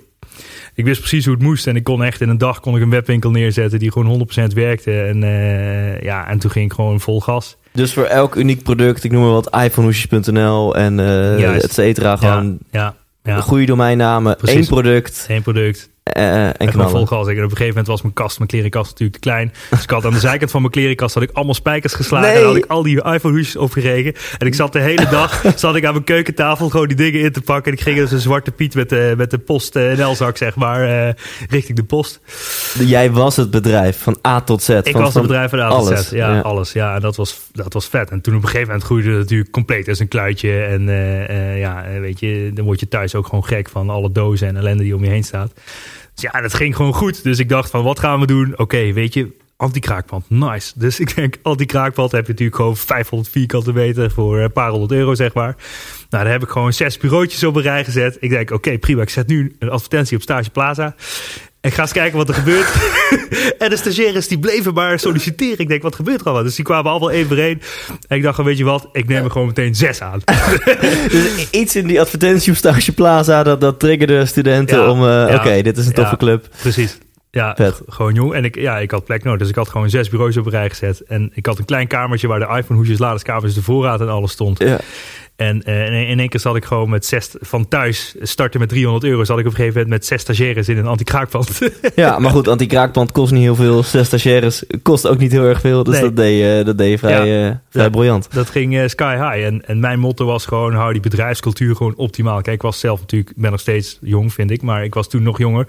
Ik wist precies hoe het moest en ik kon echt in een dag kon ik een webwinkel neerzetten die gewoon 100% werkte. En, uh, ja, en toen ging ik gewoon vol gas. Dus voor elk uniek product, ik noem maar wat, iPhonehoesjes.nl en uh, et cetera, gewoon ja, ja, ja. goede domeinnamen, Precies. één product. Één product. Uh, en En vol knallen. gas. En op een gegeven moment was mijn kast, mijn klerenkast natuurlijk te klein. Dus ik had aan de zijkant van mijn klerenkast had ik allemaal spijkers geslagen. Nee. En had ik al die iPhone hoesjes opgeregen. En ik zat de hele dag zat ik aan mijn keukentafel gewoon die dingen in te pakken. En ik ging als een zwarte piet met de, met de post NL-zak, zeg maar, uh, richting de post. Jij was het bedrijf van A tot Z. Ik van, was het bedrijf van A tot alles. Z. Ja, Ja. alles. Ja, en dat was, dat was vet. En toen op een gegeven moment groeide het natuurlijk compleet als een kluitje. En eh, eh, ja, eh, weet je, dan word je thuis ook gewoon gek van alle dozen en ellende die om je heen staat. Ja, dat ging gewoon goed. Dus ik dacht van, wat gaan we doen? Oké, weet je, anti-kraakpand. Nice. Dus ik denk, anti-kraakpand heb je natuurlijk gewoon 500 vierkante meter voor een paar honderd euro, zeg maar. Nou, daar heb ik gewoon zes bureautjes op een rij gezet. Ik denk, oké, prima. Ik zet nu een advertentie op Stage Plaza. Ik ga eens kijken wat er gebeurt. en de stagiaires die bleven maar solliciteren. Ik denk, wat gebeurt er allemaal? Dus die kwamen allemaal één voor één. En ik dacht, weet je wat? Ik neem er gewoon meteen zes aan. Dus iets in die advertentie op Stage Plaza, dat, dat triggerde studenten Ja, om... eh, ja, Oké, dit is een toffe ja. club. Precies. Ja, Vet. gewoon jong. En ik, ja, ik had plek nodig. Dus ik had gewoon zes bureaus op een rij gezet. En ik had een klein kamertje waar de iPhone hoesjes, laderskabels, de voorraad en alles stond. Ja. En eh, in, in één keer zat ik gewoon met zes van thuis starten met 300 euro. Zat ik op een gegeven moment met zes stagiaires in een anti-kraakpand. ja, maar goed, anti-kraakpand kost niet heel veel. Zes stagiaires kost ook niet heel erg veel. Dus Nee. dat, deed je, dat deed je vrij, eh, vrij Ja. briljant. Dat ging eh, sky high. En, en mijn motto was gewoon, hou die bedrijfscultuur gewoon optimaal. Kijk, ik was zelf natuurlijk, ik ben nog steeds jong, vind ik. Maar ik was toen nog jonger.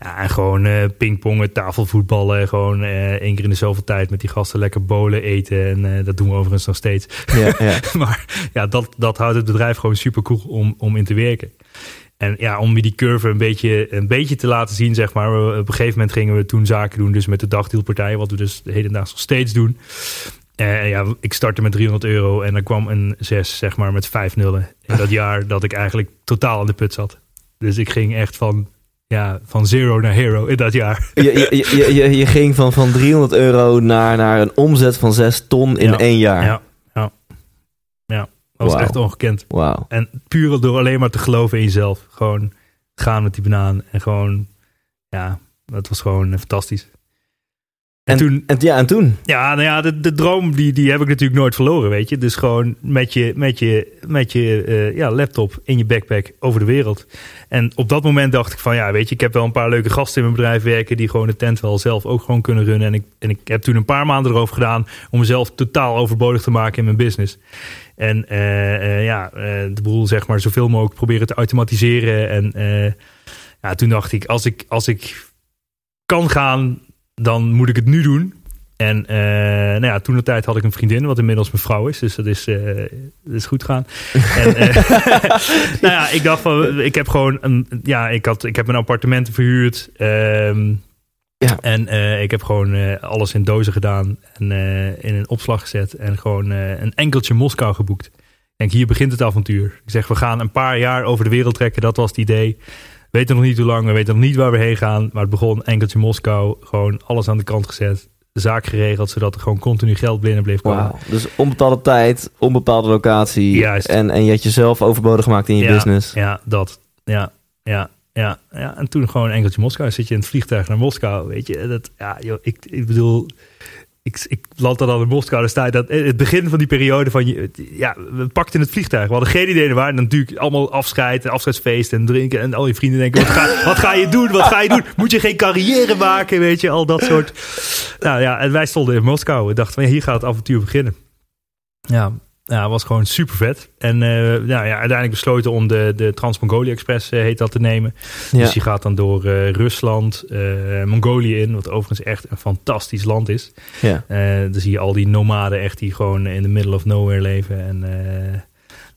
Ja, en gewoon eh pingpongen, tafelvoetballen. Gewoon eh één keer in de zoveel tijd met die gasten lekker bolen, eten. En eh, dat doen we overigens nog steeds. Ja, ja. maar ja, dat, dat houdt het bedrijf gewoon super cool om, om in te werken. En ja, om die curve een beetje, een beetje te laten zien, zeg maar. we- Op een gegeven moment gingen we toen zaken doen, dus met de dagdeelpartij, wat we dus hedendaags nog steeds doen. En ja, ik startte met 300 euro en er kwam een 6, zeg maar, met 5 nullen. In dat jaar dat ik eigenlijk totaal aan de put zat. Dus ik ging echt van, ja, van zero naar hero in dat jaar. Je, je, je, je, je ging van, van 300 euro naar, naar een omzet van 6 ton in Ja. één jaar. Ja, ja, ja. Dat was echt ongekend. En puur door alleen maar te geloven in jezelf. Gewoon gaan met die banaan. En gewoon, ja, dat was gewoon eh, fantastisch. En, En, toen, en, ja, en toen? ja, nou ja, de, de droom die, die heb ik natuurlijk nooit verloren, weet je. Dus gewoon met je, met je, met je eh, ja, laptop in je backpack over de wereld. En op dat moment dacht ik van, ja, weet je, ik heb wel een paar leuke gasten in mijn bedrijf werken... die gewoon de tent wel zelf ook gewoon kunnen runnen. En ik, en ik heb toen een paar maanden erover gedaan om mezelf totaal overbodig te maken in mijn business. En eh, eh, ja, eh, de boel zeg maar zoveel mogelijk proberen te automatiseren. En ja, toen dacht ik, als ik, als ik kan gaan, dan moet ik het nu doen. En nou ja, toen de tijd had ik een vriendin, wat inmiddels mijn vrouw is. Dus dat is, dat is goed gaan. en, nou ja, ik dacht van, ik heb gewoon een, ja, ik, had, ik heb een appartement verhuurd. ehm, Ja. En eh, ik heb gewoon eh, alles in dozen gedaan en eh, in een opslag gezet. En gewoon een enkeltje Moskou geboekt. Ik denk, hier begint het avontuur. Ik zeg, we gaan een paar jaar over de wereld trekken. Dat was het idee. We weten nog niet hoe lang, we weten nog niet waar we heen gaan. Maar het begon enkeltje Moskou. Gewoon alles aan de kant gezet. Zaak geregeld, zodat er gewoon continu geld binnen bleef komen. Wauw. Dus onbepaalde tijd, onbepaalde locatie. Juist. En, en je had jezelf overbodig gemaakt in je ja, business. Ja, dat. Ja, ja, ja, ja. En toen gewoon enkeltje Moskou. Zit je in het vliegtuig naar Moskou, weet je. Dat, ja, joh, ik, ik bedoel... ik, ik land dan al in Moskou. Daar staat dat het begin van die periode van je, ja, we pakten het vliegtuig. We hadden geen idee waar. En natuurlijk allemaal afscheid en afscheidsfeest en drinken. En al je vrienden denken: wat ga, wat ga je doen? Wat ga je doen? Moet je geen carrière maken? Weet je, al dat soort. Nou ja, en wij stonden in Moskou. We dachten: van, hier gaat het avontuur beginnen. Ja, ja, was gewoon super vet. En uh, nou ja, uiteindelijk besloten om de, de Trans-Mongolia Express, uh, heet dat, te nemen. Ja. Dus die gaat dan door uh, Rusland, Mongolië in, wat overigens echt een fantastisch land is. Ja. dan zie je al die nomaden echt die gewoon in the middle of nowhere leven. En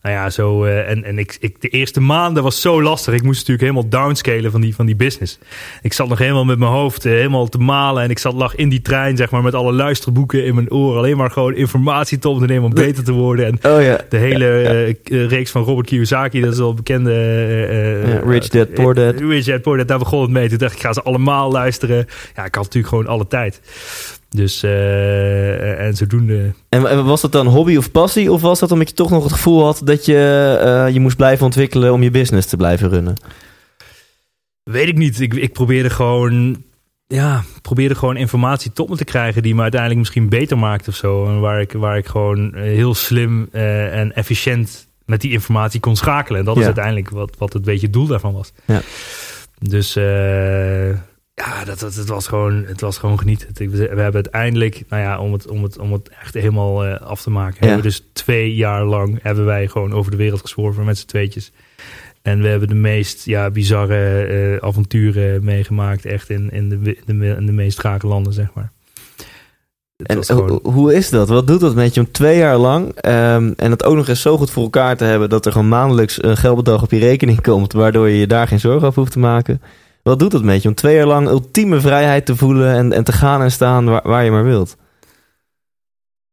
nou ja, zo. Uh, en en ik, ik, de eerste maanden was zo lastig. Ik moest natuurlijk helemaal downscalen van die, van die business. Ik zat nog helemaal met mijn hoofd uh, helemaal te malen. En ik zat, lag in die trein, zeg maar, met alle luisterboeken in mijn oren. Alleen maar gewoon informatie te opnemen om beter te worden. En oh, ja. de hele ja, uh, reeks van Robert Kiyosaki, dat is al bekende. Rich Dad Poor Dad. Rich Dad Poor Dad, daar begon het mee. Toen dacht ik, ik ga ze allemaal luisteren. Ja, ik had natuurlijk gewoon alle tijd. Dus uh, en zodoende. En was dat dan hobby of passie? Of was dat omdat je toch nog het gevoel had dat je uh, je moest blijven ontwikkelen om je business te blijven runnen? Weet ik niet. Ik, ik probeerde gewoon. Ja, probeerde gewoon informatie tot me te krijgen die me uiteindelijk misschien beter maakt of zo. En waar ik, waar ik gewoon heel slim uh, en efficiënt met die informatie kon schakelen. En dat ja. is uiteindelijk wat, wat het beetje het doel daarvan was. Ja. Dus ja, dat, dat, het, was gewoon, het was gewoon genieten. We hebben uiteindelijk, nou ja, om het, om het, om het echt helemaal uh, af te maken, ja. hebben we dus twee jaar lang hebben wij gewoon over de wereld gezworven met z'n tweetjes. En we hebben de meest ja, bizarre uh, avonturen meegemaakt, echt in, in, de, in, de, in de meest rare landen, zeg maar. En gewoon... hoe is dat? Wat doet dat met je om twee jaar lang um, en het ook nog eens zo goed voor elkaar te hebben dat er gewoon maandelijks een geldbedrag op je rekening komt, waardoor je je daar geen zorgen over hoeft te maken? Wat doet dat met je om twee jaar lang ultieme vrijheid te voelen en, en te gaan en staan waar, waar je maar wilt?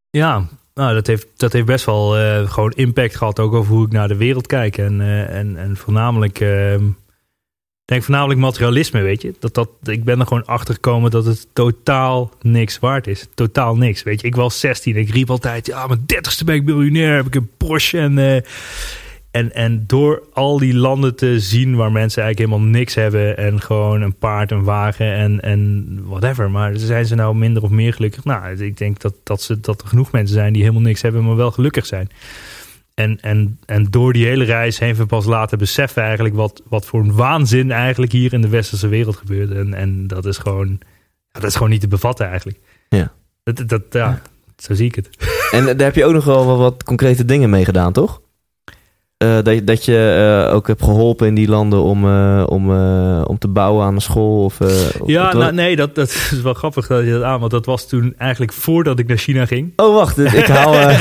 Ja, nou, dat, heeft, dat heeft best wel uh, gewoon impact gehad ook over hoe ik naar de wereld kijk. En, uh, en, en voornamelijk, uh, denk voornamelijk materialisme, weet je. Dat, dat, ik ben er gewoon achter gekomen dat het totaal niks waard is. Totaal niks, weet je. Ik was 16 ik riep altijd, ja, mijn dertigste ben ik miljonair, heb ik een Porsche en en, en door al die landen te zien waar mensen eigenlijk helemaal niks hebben en gewoon een paard, een wagen en, en whatever. Maar zijn ze nou minder of meer gelukkig? Nou, ik denk dat, dat, ze, dat er genoeg mensen zijn die helemaal niks hebben, maar wel gelukkig zijn. En, en, en door die hele reis heen we pas laten beseffen eigenlijk wat, wat voor een waanzin eigenlijk hier in de westerse wereld gebeurt. En, en dat is gewoon, dat is gewoon niet te bevatten eigenlijk. Ja. Dat, dat, ja, ja. zo zie ik het. En daar heb je ook nog wel wat concrete dingen mee gedaan, toch? Uh, dat, dat je uh, ook hebt geholpen in die landen om, uh, om, om te bouwen aan een school? Of, ja, nou, nee, dat, dat is wel grappig dat je dat aan. Want dat was toen eigenlijk voordat ik naar China ging. Oh, wacht. Ik haal...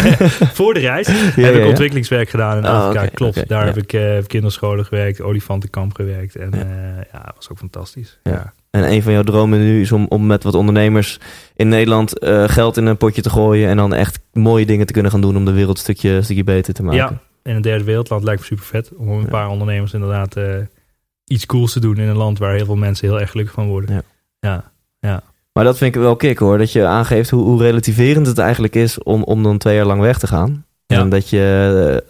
Voor de reis ja, heb ik ontwikkelingswerk gedaan in oh, Afrika. Okay, Klopt, okay, daar heb ik kinderscholen gewerkt, olifantenkamp gewerkt. En ja, dat was ook fantastisch. Ja. En een van jouw dromen nu is om, om met wat ondernemers in Nederland geld in een potje te gooien. En dan echt mooie dingen te kunnen gaan doen om de wereld een stukje, stukje beter te maken. Ja, in een derde wereldland lijkt me super vet. Om een paar ondernemers inderdaad uh, iets cools te doen in een land waar heel veel mensen heel erg gelukkig van worden. Ja. ja, ja. Maar dat vind ik wel kick hoor. Dat je aangeeft hoe, hoe relativerend het eigenlijk is om, om dan twee jaar lang weg te gaan. Ja. En dat je,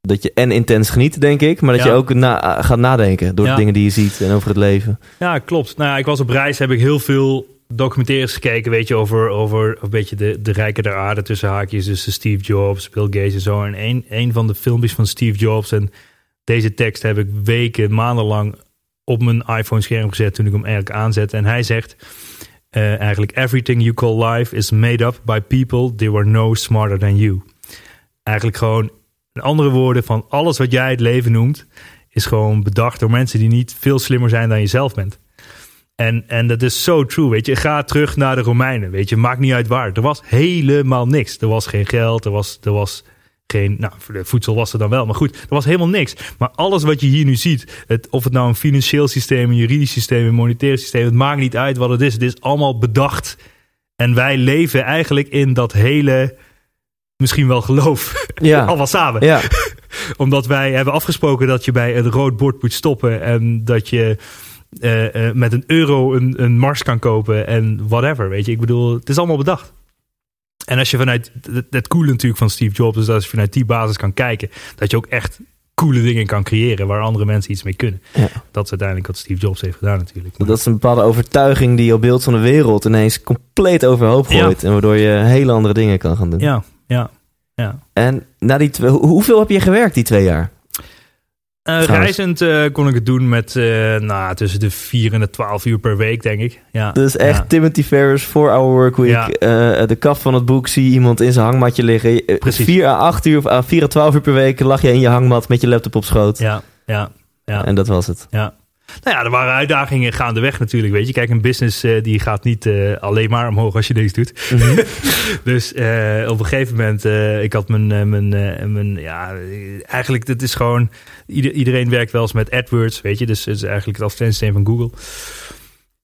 dat je en intens geniet, denk ik. Maar dat ja. je ook na, gaat nadenken door de dingen die je ziet en over het leven. Ja, klopt. Nou ja, ik was op reis, heb ik heel veel documentaires gekeken, weet je, over, over een beetje de, de rijken der aarde tussen haakjes. Dus Steve Jobs, Bill Gates en zo. En een, een van de filmpjes van Steve Jobs en deze tekst heb ik weken, maandenlang op mijn iPhone scherm gezet toen ik hem eigenlijk aanzette. En hij zegt uh, eigenlijk, everything you call life is made up by people they were no smarter than you. Eigenlijk gewoon, in andere woorden, van alles wat jij het leven noemt, is gewoon bedacht door mensen die niet veel slimmer zijn dan je zelf bent. En, en dat is zo true, weet je. Ga terug naar de Romeinen, weet je. Maakt niet uit waar. Er was helemaal niks. Er was geen geld, er was, er was geen... Nou, voedsel was er dan wel, maar goed. Er was helemaal niks. Maar alles wat je hier nu ziet, het, of het nou een financieel systeem, een juridisch systeem, een monetair systeem, het maakt niet uit wat het is. Het is allemaal bedacht. En wij leven eigenlijk in dat hele, misschien wel geloof, ja. allemaal samen. Ja. Omdat wij hebben afgesproken dat je bij een rood bord moet stoppen en dat je uh, met een euro een, een Mars kan kopen en whatever. Weet je, ik bedoel, het is allemaal bedacht. En als je vanuit het, coole natuurlijk van Steve Jobs is dat als je vanuit die basis kan kijken, dat je ook echt coole dingen kan creëren waar andere mensen iets mee kunnen. Ja. Dat is uiteindelijk wat Steve Jobs heeft gedaan natuurlijk. Dat is een bepaalde overtuiging die jouw beeld van de wereld ineens compleet overhoop Ja. gooit. En waardoor je hele andere dingen kan gaan doen. Ja, ja, ja. En na die hoeveel heb je gewerkt die twee jaar? Trouwens. reizend eh, kon ik het doen met eh, nou, tussen de 4 en de 12 uur per week, denk ik. Ja, Dus echt ja. Timothy Ferris, 4 Hour Workweek. Ja. de kaf van het boek, zie iemand in zijn hangmatje liggen. Precies. 4 à 8 uur of à 4 à 12 uur per week lag je in je hangmat met je laptop op schoot. Ja, ja, ja. En dat was het. Ja. Nou ja, er waren uitdagingen gaandeweg natuurlijk, weet je. Kijk, een business eh, die gaat niet eh, alleen maar omhoog als je niks doet. Mhm. dus eh, op een gegeven moment, ik had mijn, mijn, mijn ja, eigenlijk, het is gewoon, ieder, iedereen werkt wel eens met AdWords, weet je. Dus het is eigenlijk het advertentiesysteem van Google.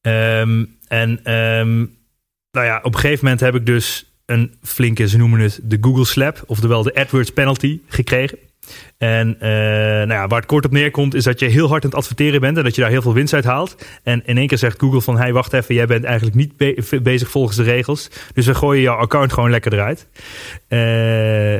Ehm, en ehm, nou ja, op een gegeven moment heb ik dus een flinke, ze noemen het de Google Slap, oftewel de AdWords penalty gekregen. En eh, nou ja, waar het kort op neerkomt, is dat je heel hard aan het adverteren bent en dat je daar heel veel winst uit haalt. En in één keer zegt Google van, hey, wacht even, jij bent eigenlijk niet be- bezig volgens de regels. Dus we gooien jouw account gewoon lekker eruit. Eh,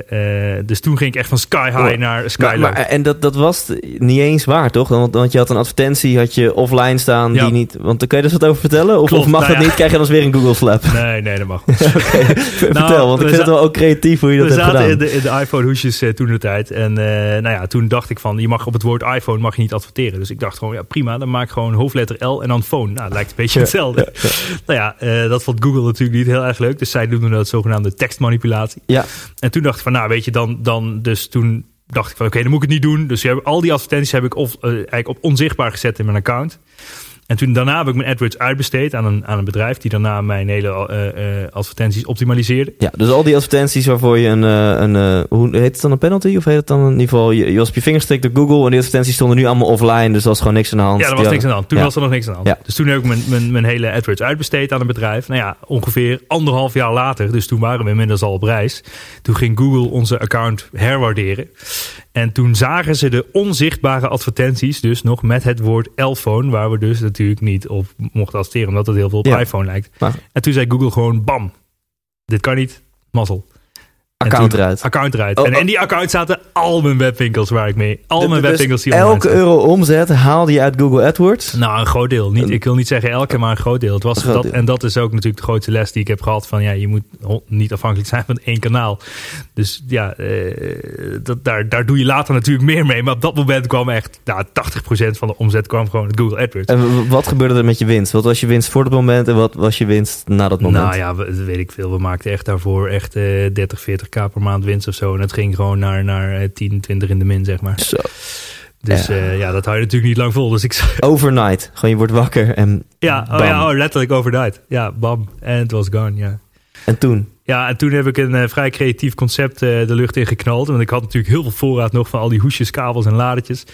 eh, dus toen ging ik echt van sky high Oh, naar sky Maar, low. maar, en dat, dat was niet eens waar, toch? Want, want je had een advertentie, had je offline staan, Ja. die niet... Want kun je dus wat over vertellen? Of, Klopt, of mag nou dat ja. niet? Krijg je dan eens weer een Google Slap? Nee, nee, dat mag. Vertel, want ik we vind het wel ook creatief hoe je dat we hebt zaten gedaan. in de, in de iPhone hoesjes toen de tijd. En nou ja, toen dacht ik van, je mag op het woord iPhone mag je niet adverteren. Dus ik dacht gewoon, ja prima, dan maak ik gewoon hoofdletter L en dan phone. Nou, dat lijkt een beetje hetzelfde. Nou ja, eh, dat vond Google natuurlijk niet heel erg leuk. Dus zij doen dat zogenaamde tekstmanipulatie. Ja, En toen dacht ik van, nou weet je, dan, dan dus toen dacht ik van, oké, dan moet ik het niet doen. Dus al die advertenties heb ik of, eh, eigenlijk op onzichtbaar gezet in mijn account. En toen daarna heb ik mijn AdWords uitbesteed aan een, aan een bedrijf die daarna mijn hele eh, eh, advertenties optimaliseerde. ja, dus al die advertenties waarvoor je een, eh, een hoe heet het dan, een penalty? Of heet het dan in ieder geval, je, je was op je vinger gestikt door Google en die advertenties stonden nu allemaal offline, dus er was gewoon niks aan de hand. Ja, er was niks aan de hand. Toen ja. was er nog niks aan de hand. Ja. Dus toen heb ik mijn, mijn, mijn hele AdWords uitbesteed aan een bedrijf. Nou ja, ongeveer anderhalf jaar later, dus toen waren we inmiddels al op reis. Toen ging Google onze account herwaarderen. En toen zagen ze de onzichtbare advertenties, dus nog met het woord L-phone, waar we dus natuurlijk niet op mochten adverteren, omdat het heel veel op Ja. iPhone lijkt. Maar- En toen zei Google gewoon, bam, dit kan niet, mazzel. En account eruit. Account eruit. Oh, en oh. in die account zaten al mijn webwinkels waar ik mee, al mijn Dus webwinkels die online elke staan. euro omzet haalde je uit Google AdWords. Nou, een groot deel. Niet, ik wil niet zeggen elke, maar een groot deel. Het was dat, deel. En dat is ook natuurlijk de grootste les die ik heb gehad. Van ja, je moet niet afhankelijk zijn van één kanaal. Dus ja, eh, dat, daar, daar doe je later natuurlijk meer mee. Maar op dat moment kwam echt nou, 80% van de omzet kwam gewoon uit Google AdWords. En wat gebeurde er met je winst? Wat was je winst voor dat moment en wat was je winst na dat moment? Nou ja, weet ik veel. We maakten echt daarvoor echt eh 30, 40k per maand winst of zo. En het ging gewoon naar, naar eh, 10, 20 in de min, zeg maar. Zo. Dus Ja. ja, ja dat hou je natuurlijk niet lang vol. Dus ik Overnight. Gewoon je wordt wakker en ja, oh, ja oh, letterlijk overnight. Ja, bam. En het was gone, ja. En toen? Ja, en toen heb ik een eh, vrij creatief concept eh, de lucht in geknald. Want ik had natuurlijk heel veel voorraad nog van al die hoesjes, kabels en ladertjes.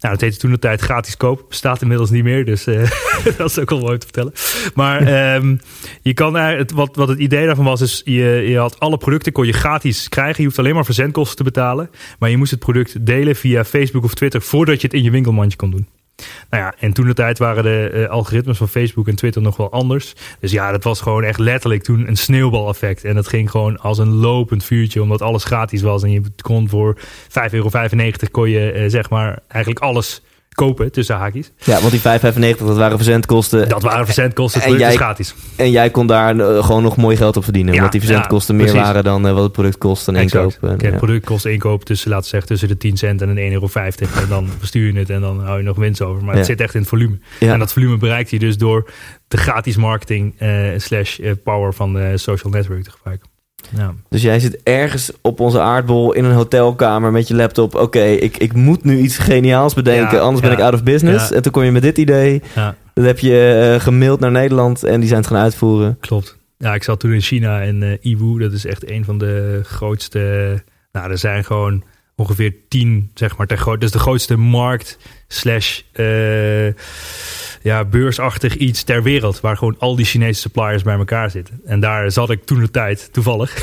Nou, dat heette toen de tijd gratis koop. Bestaat inmiddels niet meer, dus eh, dat is ook wel mooi te vertellen. Maar ehm, je kan het, wat, wat het idee daarvan was, is je, je had alle producten kon je gratis krijgen. Je hoeft alleen maar verzendkosten te betalen. Maar je moest het product delen via Facebook of Twitter voordat je het in je winkelmandje kon doen. Nou ja, en toen de tijd waren de eh, algoritmes van Facebook en Twitter nog wel anders. Dus ja, dat was gewoon echt letterlijk toen een sneeuwbaleffect. En dat ging gewoon als een lopend vuurtje, omdat alles gratis was. En je kon voor 5,95 euro kon je eh, zeg maar eigenlijk alles kopen tussen haakjes. Ja, want die 5,95 dat waren verzendkosten. Dat waren verzendkosten, het En is jij- gratis. En jij kon daar eh, gewoon nog mooi geld op verdienen. Ja, omdat die verzendkosten ja, meer precies. waren dan eh, wat het product kost en Exact. inkoop. En, ja. Het product kost inkoop tussen, laten zeggen, tussen de 10 cent en een 1,50 euro. En dan verstuur je het en dan hou je nog winst over. Maar het zit echt in het volume. En dat volume bereikt je dus door de gratis marketing eh, slash power van de social network te gebruiken. Ja. Dus jij zit ergens op onze aardbol in een hotelkamer met je laptop. Oké, ik, ik moet nu iets geniaals bedenken, Ja, anders ben ik out of business. En toen kom je met dit idee. Dat heb je eh, gemaild naar Nederland en die zijn het gaan uitvoeren. klopt. Ja, ik zat toen in China in eh Iwu. Dat is echt een van de grootste. Nou, er zijn gewoon ongeveer tien, zeg maar, ter groot. Dus de grootste markt slash eh, ja, beursachtig iets ter wereld. Waar gewoon al die Chinese suppliers bij elkaar zitten. En daar zat ik toen de tijd, toevallig.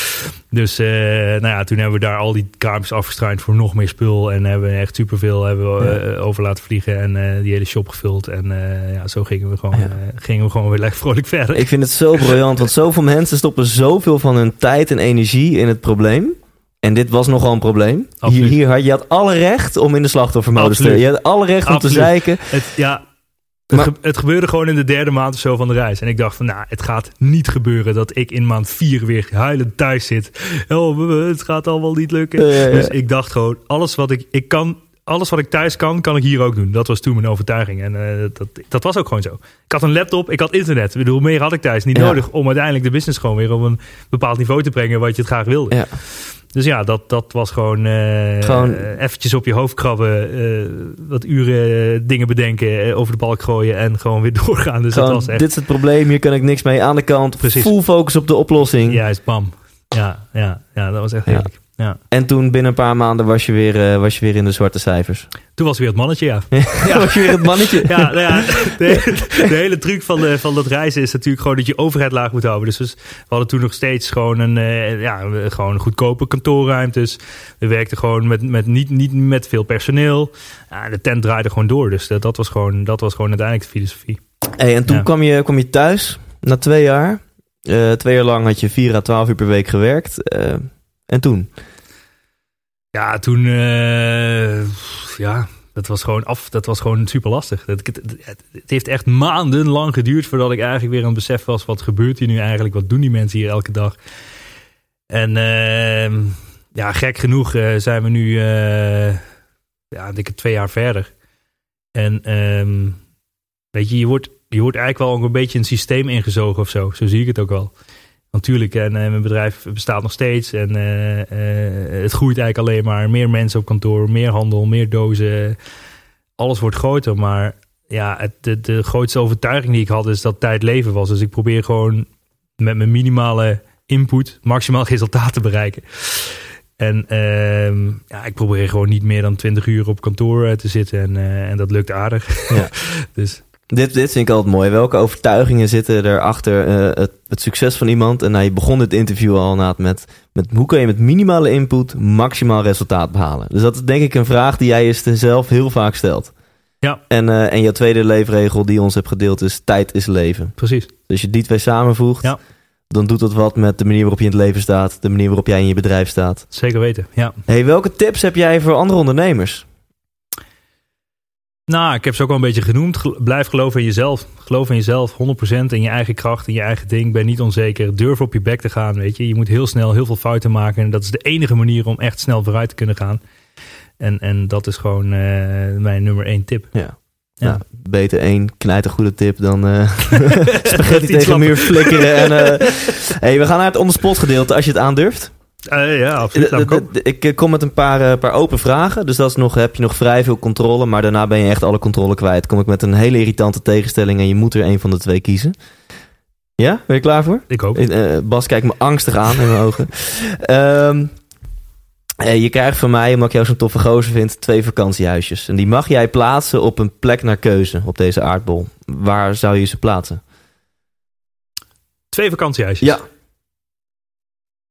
dus eh, nou ja, toen hebben we daar al die kraampjes afgestruind voor nog meer spul. En hebben we echt superveel hebben we, Ja. eh, over laten vliegen. En die hele shop gevuld. En ja, zo gingen we gewoon, Ja. gingen we gewoon weer lekker vrolijk verder. Ik vind het zo briljant, want zoveel mensen stoppen zoveel van hun tijd en energie in het probleem. En dit was nogal een probleem. Hier, Absoluut. hier had je had alle recht om in de slachtoffermodus te. Je had alle recht om te zeiken. Het, ja, het, Maar- ge- het gebeurde gewoon in de derde maand of zo van de reis. En ik dacht van, nou, het gaat niet gebeuren dat ik in maand vier weer huilend thuis zit. Oh, het gaat allemaal niet lukken. Dus ik dacht gewoon, alles wat ik, ik kan, alles wat ik thuis kan, kan ik hier ook doen. Dat was toen mijn overtuiging. En eh, dat, dat was ook gewoon zo. Ik had een laptop, ik had internet. Ik bedoel, meer had ik thuis niet Ja. nodig om uiteindelijk de business gewoon weer op een bepaald niveau te brengen wat je het graag wilde. Ja. Dus ja, dat, dat was gewoon, eh Gewoon- eventjes op je hoofd krabben, eh, wat uren dingen bedenken, over de balk gooien en gewoon weer doorgaan. Dus Gewoon, dat was echt, dit is het probleem, hier kan ik niks mee aan de kant. Precies. Full focus op de oplossing. juist, bam. Ja, ja, ja, dat was echt heerlijk. Ja. En toen binnen een paar maanden was je weer, eh, was je weer in de zwarte cijfers. Toen was weer het mannetje, ja. Ja. was je weer het mannetje. Ja, nou ja de, de hele truc van, de, van dat reizen is natuurlijk gewoon dat je overheid laag moet houden. Dus, dus we hadden toen nog steeds gewoon een eh, ja, gewoon goedkope kantoorruimtes. We werkten gewoon met, met niet, niet met veel personeel. Ja, de tent draaide gewoon door. Dus dat, dat, was gewoon, dat was gewoon uiteindelijk de filosofie. Hey, en toen Ja. kwam, je, kwam je thuis, na twee jaar. Eh, twee jaar lang had je 4 à 12 uur per week gewerkt. En toen? Ja, toen, eh, ja, dat was gewoon af. Dat was gewoon super lastig. Het, het, heeft echt maandenlang geduurd voordat ik eigenlijk weer aan het besef was: wat gebeurt hier nu eigenlijk? Wat doen die mensen hier elke dag? En ehm, ja, gek genoeg eh, zijn we nu, eh ja, ik dikke twee jaar verder. En ehm, weet je, je wordt, je wordt eigenlijk wel een beetje een systeem ingezogen of zo. Zo zie ik het ook wel. Natuurlijk, en mijn bedrijf bestaat nog steeds. En eh, eh, het groeit eigenlijk alleen maar. Meer mensen op kantoor, meer handel, meer dozen. Alles wordt groter. Maar ja, het, de, de grootste overtuiging die ik had is dat tijd leven was. Dus ik probeer gewoon met mijn minimale input maximaal resultaat te bereiken. En ehm, ja, ik probeer gewoon niet meer dan 20 uur op kantoor eh, te zitten. En, en dat lukt aardig. Ja. dus Dit, dit vind ik altijd mooi. Welke overtuigingen zitten erachter eh het, het succes van iemand? En nou, je begon dit interview al inderdaad met, met hoe kun je met minimale input maximaal resultaat behalen? Dus dat is denk ik een vraag die jij jezelf heel vaak stelt. Ja. En, eh, en jouw tweede leefregel die je ons hebt gedeeld is tijd is leven. precies. Dus als je die twee samenvoegt, Ja. dan doet dat wat met de manier waarop je in het leven staat, de manier waarop jij in je bedrijf staat. Zeker weten, ja. Hey, welke tips heb jij voor andere ondernemers? Nou, ik heb ze ook al een beetje genoemd. Gel- Blijf geloven in jezelf. Geloof in jezelf, 100% in je eigen kracht, in je eigen ding. Ben niet onzeker. Durf op je bek te gaan, weet je. Je moet heel snel heel veel fouten maken. En dat is de enige manier om echt snel vooruit te kunnen gaan. En, en dat is gewoon eh, mijn nummer één tip. Ja. Ja. Nou, beter één knijt een goede tip dan eh spaghetti tegen de muur lappen. flikkeren. En, eh, hey, we gaan naar het onderspot gedeelte als je het aandurft. Eh, ja, absoluut. De- de- komen. de- Ik eh, kom met een paar, eh, paar open vragen. Dus dat is nog, heb je nog vrij veel controle. Maar daarna ben je echt alle controle kwijt. Kom ik met een hele irritante tegenstelling en je moet er een van de twee kiezen. Ja? Ben je klaar voor? Ik hoop. Eh, Bas kijkt me angstig aan in mijn ogen. Ehm, eh, je krijgt van mij, omdat ik jou zo'n toffe gozer vind, twee vakantiehuisjes. En die mag jij plaatsen op een plek naar keuze op deze aardbol. Waar zou je ze plaatsen? Twee vakantiehuisjes. Ja.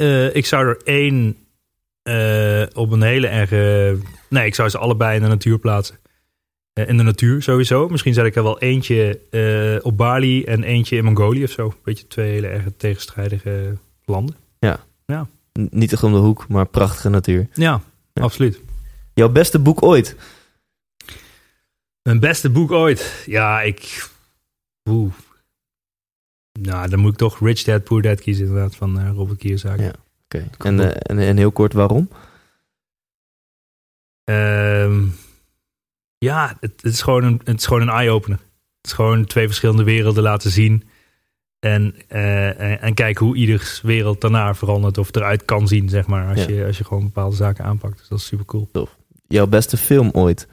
Eh, ik zou er één eh, op een hele erge... Nee, ik zou ze allebei in de natuur plaatsen. Eh, in de natuur sowieso. Misschien zet ik er wel eentje op Bali en eentje in Mongolië of zo. Beetje twee hele erg tegenstrijdige landen. N- Niet echt om de hoek, maar prachtige natuur. Ja, Ja. absoluut. Jouw beste boek ooit? Mijn beste boek ooit. Ja, ik... Oeh. Nou, dan moet ik toch Rich Dad Poor Dad kiezen inderdaad van eh, Robert Kiyosaki. Ja. Oké. En, eh, en, en heel kort, waarom? Ehm, ja, het, het is gewoon een, het is gewoon een eye-opener. Het is gewoon twee verschillende werelden laten zien. En, eh, en, en kijken hoe ieders wereld daarna verandert of eruit kan zien, zeg maar. Als, Ja. je, als je gewoon bepaalde zaken aanpakt. Dus dat is super cool. Jouw beste film ooit?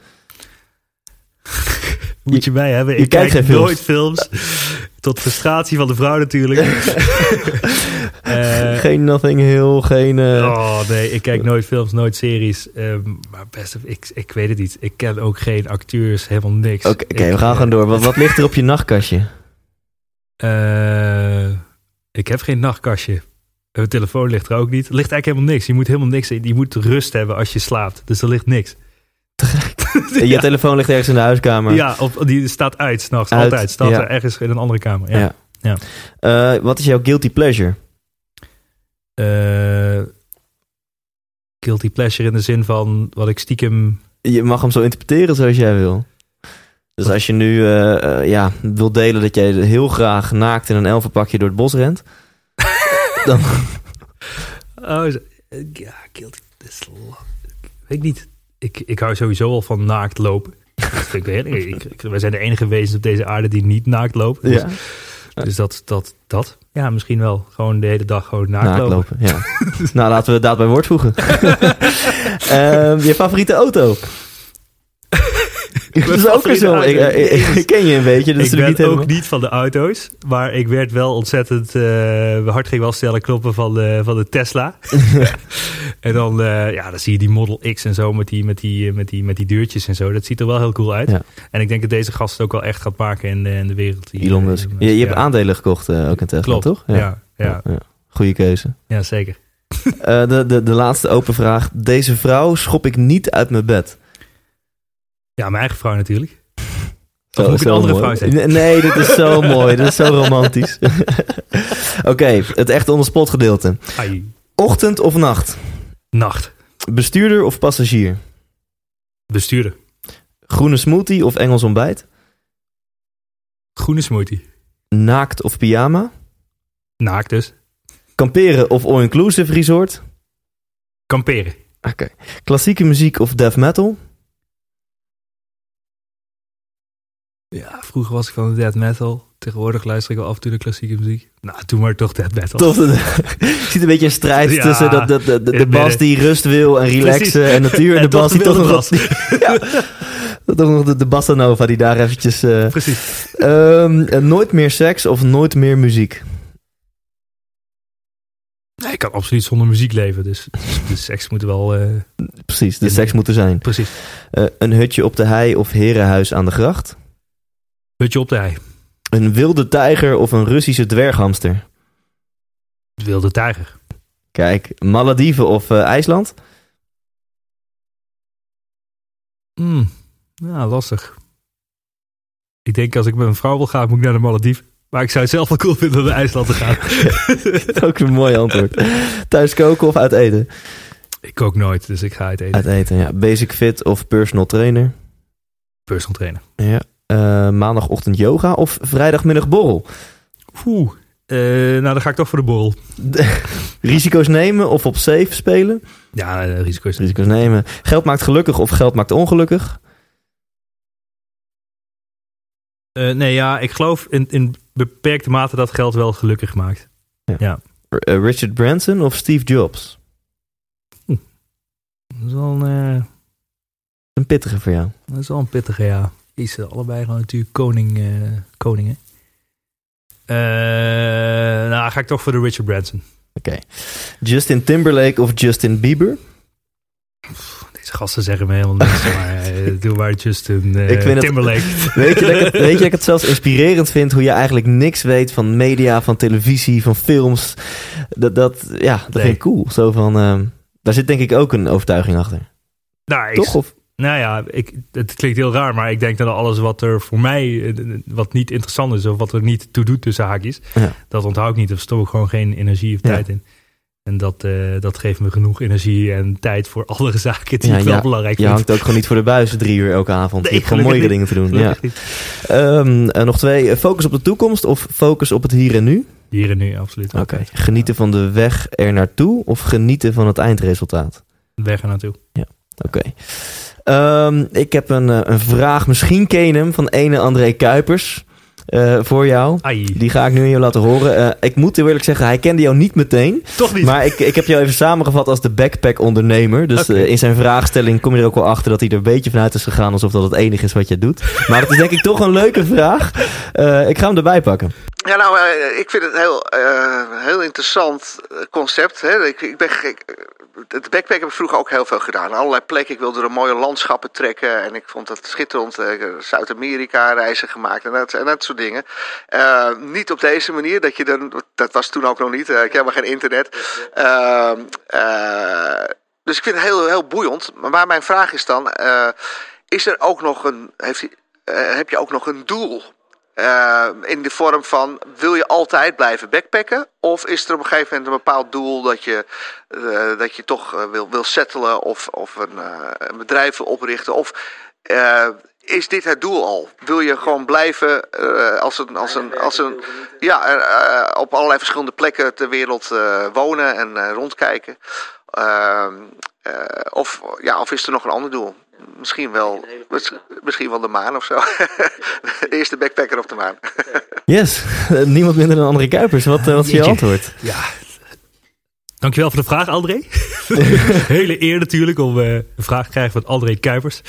Moet je bij hebben. je Ik kijkt kijk films. nooit films. Tot frustratie van de vrouw natuurlijk. Eh, geen Nothing Hill, geen... eh, Oh nee, ik kijk nooit films, nooit series. Ehm, maar best, ik, ik weet het niet. Ik ken ook geen acteurs, helemaal niks. Oké, we gaan eh, gewoon door. Wat, wat ligt er op je nachtkastje? Ik heb geen nachtkastje. Mijn telefoon ligt er ook niet. Er ligt eigenlijk helemaal niks. Je moet helemaal niks. Je moet rust hebben als je slaapt. Dus er ligt niks. Je telefoon ligt ergens in de huiskamer. ja op, die staat uit s'nachts. Uit, Altijd. Staat ja. er ergens in een andere kamer. Ja. Ja. Eh, wat is jouw guilty pleasure? Eh, guilty pleasure in de zin van wat ik stiekem... Je mag hem zo interpreteren zoals jij wil. Dus als je nu eh, ja, wil delen dat jij heel graag naakt in een elfenpakje door het bos rent... dan... Oh, ja, guilty pleasure. Weet ik niet. Ik, ik hou sowieso al van naakt lopen. Dat vind ik heerlijk. Ik, ik, wij zijn de enige wezens op deze aarde die niet naakt lopen. Dus, Ja, dus dat, dat, dat. Ja, misschien wel. Gewoon de hele dag gewoon naakt, naakt lopen. lopen. Ja. nou, laten we daad bij woord voegen. Ehm, je favoriete auto? Dat is ook zo. Ik, eh, ik, ik ken je een beetje, dus ik ben niet ook helemaal... niet van de auto's, maar ik werd wel ontzettend... eh hart ging wel stellen kloppen van de, van de Tesla. en dan, eh, ja, dan zie je die Model X en zo met die, met, die, met, die, met die deurtjes en zo. Dat ziet er wel heel cool uit. Ja. En ik denk dat deze gast het ook wel echt gaat maken in de, in de wereld. Die, Elon Musk. Je, je hebt aandelen gekocht ook in Tesla, Klopt, toch? Ja, ja, ja. ja. Goeie keuze. zeker. De, de, de laatste open vraag. Deze vrouw schop ik niet uit mijn bed. Ja, mijn eigen vrouw natuurlijk. Zo- Of moet ik een andere mooi. vrouw zeggen? Nee, dit is zo mooi. Dit is zo romantisch. Oké, het echt on spot gedeelte. Ai, Ochtend of nacht? nacht. Bestuurder of passagier? Bestuurder. Groene smoothie of Engels ontbijt? Groene smoothie. Naakt of pyjama? Naakt dus. Kamperen of all-inclusive resort? Kamperen. Oké. Klassieke muziek of death metal? Ja, vroeger was ik van de death metal. Tegenwoordig luister ik wel af en toe de klassieke muziek. Nou, doe maar toch death metal. Toch, je ziet een beetje een strijd Ja, tussen de, de, de, de, de in bas die rust wil en relaxen Precies. en natuur. En, En de bas die toch nog wat... ja, toch nog de, de Bossa Nova die daar eventjes... eh, Precies. ehm, eh, nooit meer seks of nooit meer muziek? Nee, ik kan absoluut zonder muziek leven. Dus, de seks moet wel... eh, Precies, de seks moet er zijn. precies. Een hutje op de hei of herenhuis aan de gracht? Hutje op de hei. Een wilde tijger of een Russische dwerghamster? Wilde tijger. Kijk, Malediven of eh, IJsland? Hmm. Ja, lastig. Ik denk als ik met een vrouw wil gaan, moet ik naar de Malediven. Maar ik zou het zelf wel cool vinden om naar IJsland te gaan. Ook een mooi antwoord. Thuis koken of uit eten? ik kook nooit, dus ik ga uit eten. Uit eten, ja. Basic fit of personal trainer? Personal trainen. Ja. Eh, maandagochtend yoga of vrijdagmiddag borrel? Oeh. Eh, nou, dan ga ik toch voor de borrel. Risico's nemen of op safe spelen? Ja, eh, risico's. Risico's nemen. Geld maakt gelukkig of geld maakt ongelukkig? Nee, ja, ik geloof in, in beperkte mate dat geld wel gelukkig maakt. Eh, Richard Branson of Steve Jobs? Dat is wel een, Een pittige voor jou. dat is wel een pittige, ja. Is eh, allebei gewoon natuurlijk koning, eh, koningen. Eh, nou, ga ik toch voor de Richard Branson. Oké. Justin Timberlake of Justin Bieber? Deze gasten zeggen me helemaal niks, maar eh, doe maar Justin Ik vind het- Timberlake. Weet je, dat ik het, weet je dat ik het zelfs inspirerend vind hoe je eigenlijk niks weet van media, van televisie, van films. Dat, dat, ja, dat Nee. vind ik cool. Zo van, ehm, daar zit denk ik ook een overtuiging achter. Nou, ik, Toch? Of, nou ja, ik, het klinkt heel raar, maar ik denk dat alles wat er voor mij, eh, wat niet interessant is, of wat er niet toe doet tussen haakjes, Ja. dat onthoud ik niet. Er stop ik gewoon geen energie of Ja. tijd in. En dat, eh, dat geeft me genoeg energie en tijd voor andere zaken die Ja, ik wel ja, belangrijk je vind. hangt ook gewoon niet voor de buis drie uur elke avond. Nee, je hebt gewoon mooiere dingen te doen. Ja. Ehm, eh, nog twee. Focus op de toekomst of focus op het hier en nu? Hier en nu, absoluut. Oké. Genieten van de weg er naartoe of genieten van het eindresultaat? Weg er naartoe. Oké. Ehm, ik heb een, eh, een vraag. Misschien ken je hem van ene André Kuipers eh, voor jou. Ai, Die ga ik nu aan je laten horen. Eh, ik moet heel eerlijk zeggen, hij kende jou niet meteen. toch niet. Maar ik, ik heb jou even samengevat als de backpack-ondernemer. Dus in zijn vraagstelling kom je er ook wel achter dat hij er een beetje vanuit is gegaan alsof dat het enige is wat je doet. Maar het is denk ik toch een leuke vraag. Eh, ik ga hem erbij pakken. Ja, nou, ik vind het heel, eh, heel interessant concept. Hè. Ik, ik ben, ik, het backpack heb ik vroeger ook heel veel gedaan. Allerlei plekken. Ik wilde door mooie landschappen trekken. En ik vond dat schitterend. Eh, Zuid-Amerika reizen gemaakt en dat, en dat soort dingen. Eh, niet op deze manier. Dat, je dan, dat was toen ook nog niet. Eh, ik heb helemaal geen internet. Eh, eh, dus ik vind het heel, heel boeiend. Maar mijn vraag is dan... is er ook nog een... Heeft, heb je ook nog een doel? Eh, in de vorm van, wil je altijd blijven backpacken? Of is er op een gegeven moment een bepaald doel dat je, eh, dat je toch eh, wil, wil settelen of, of een, een bedrijf wil oprichten? Of is dit het doel al? Wil je gewoon blijven als een, als een, als een ja, op allerlei verschillende plekken ter wereld wonen en rondkijken? Ehm, eh, of, ja, of is er nog een ander doel? Misschien wel, mis- misschien wel de maan of zo. de eerste backpacker op de maan. Yes, niemand minder dan André Kuipers. Wat, eh, wat is je antwoord? Ja. Dankjewel voor de vraag, André. Hele eer natuurlijk om eh, een vraag te krijgen van André Kuipers.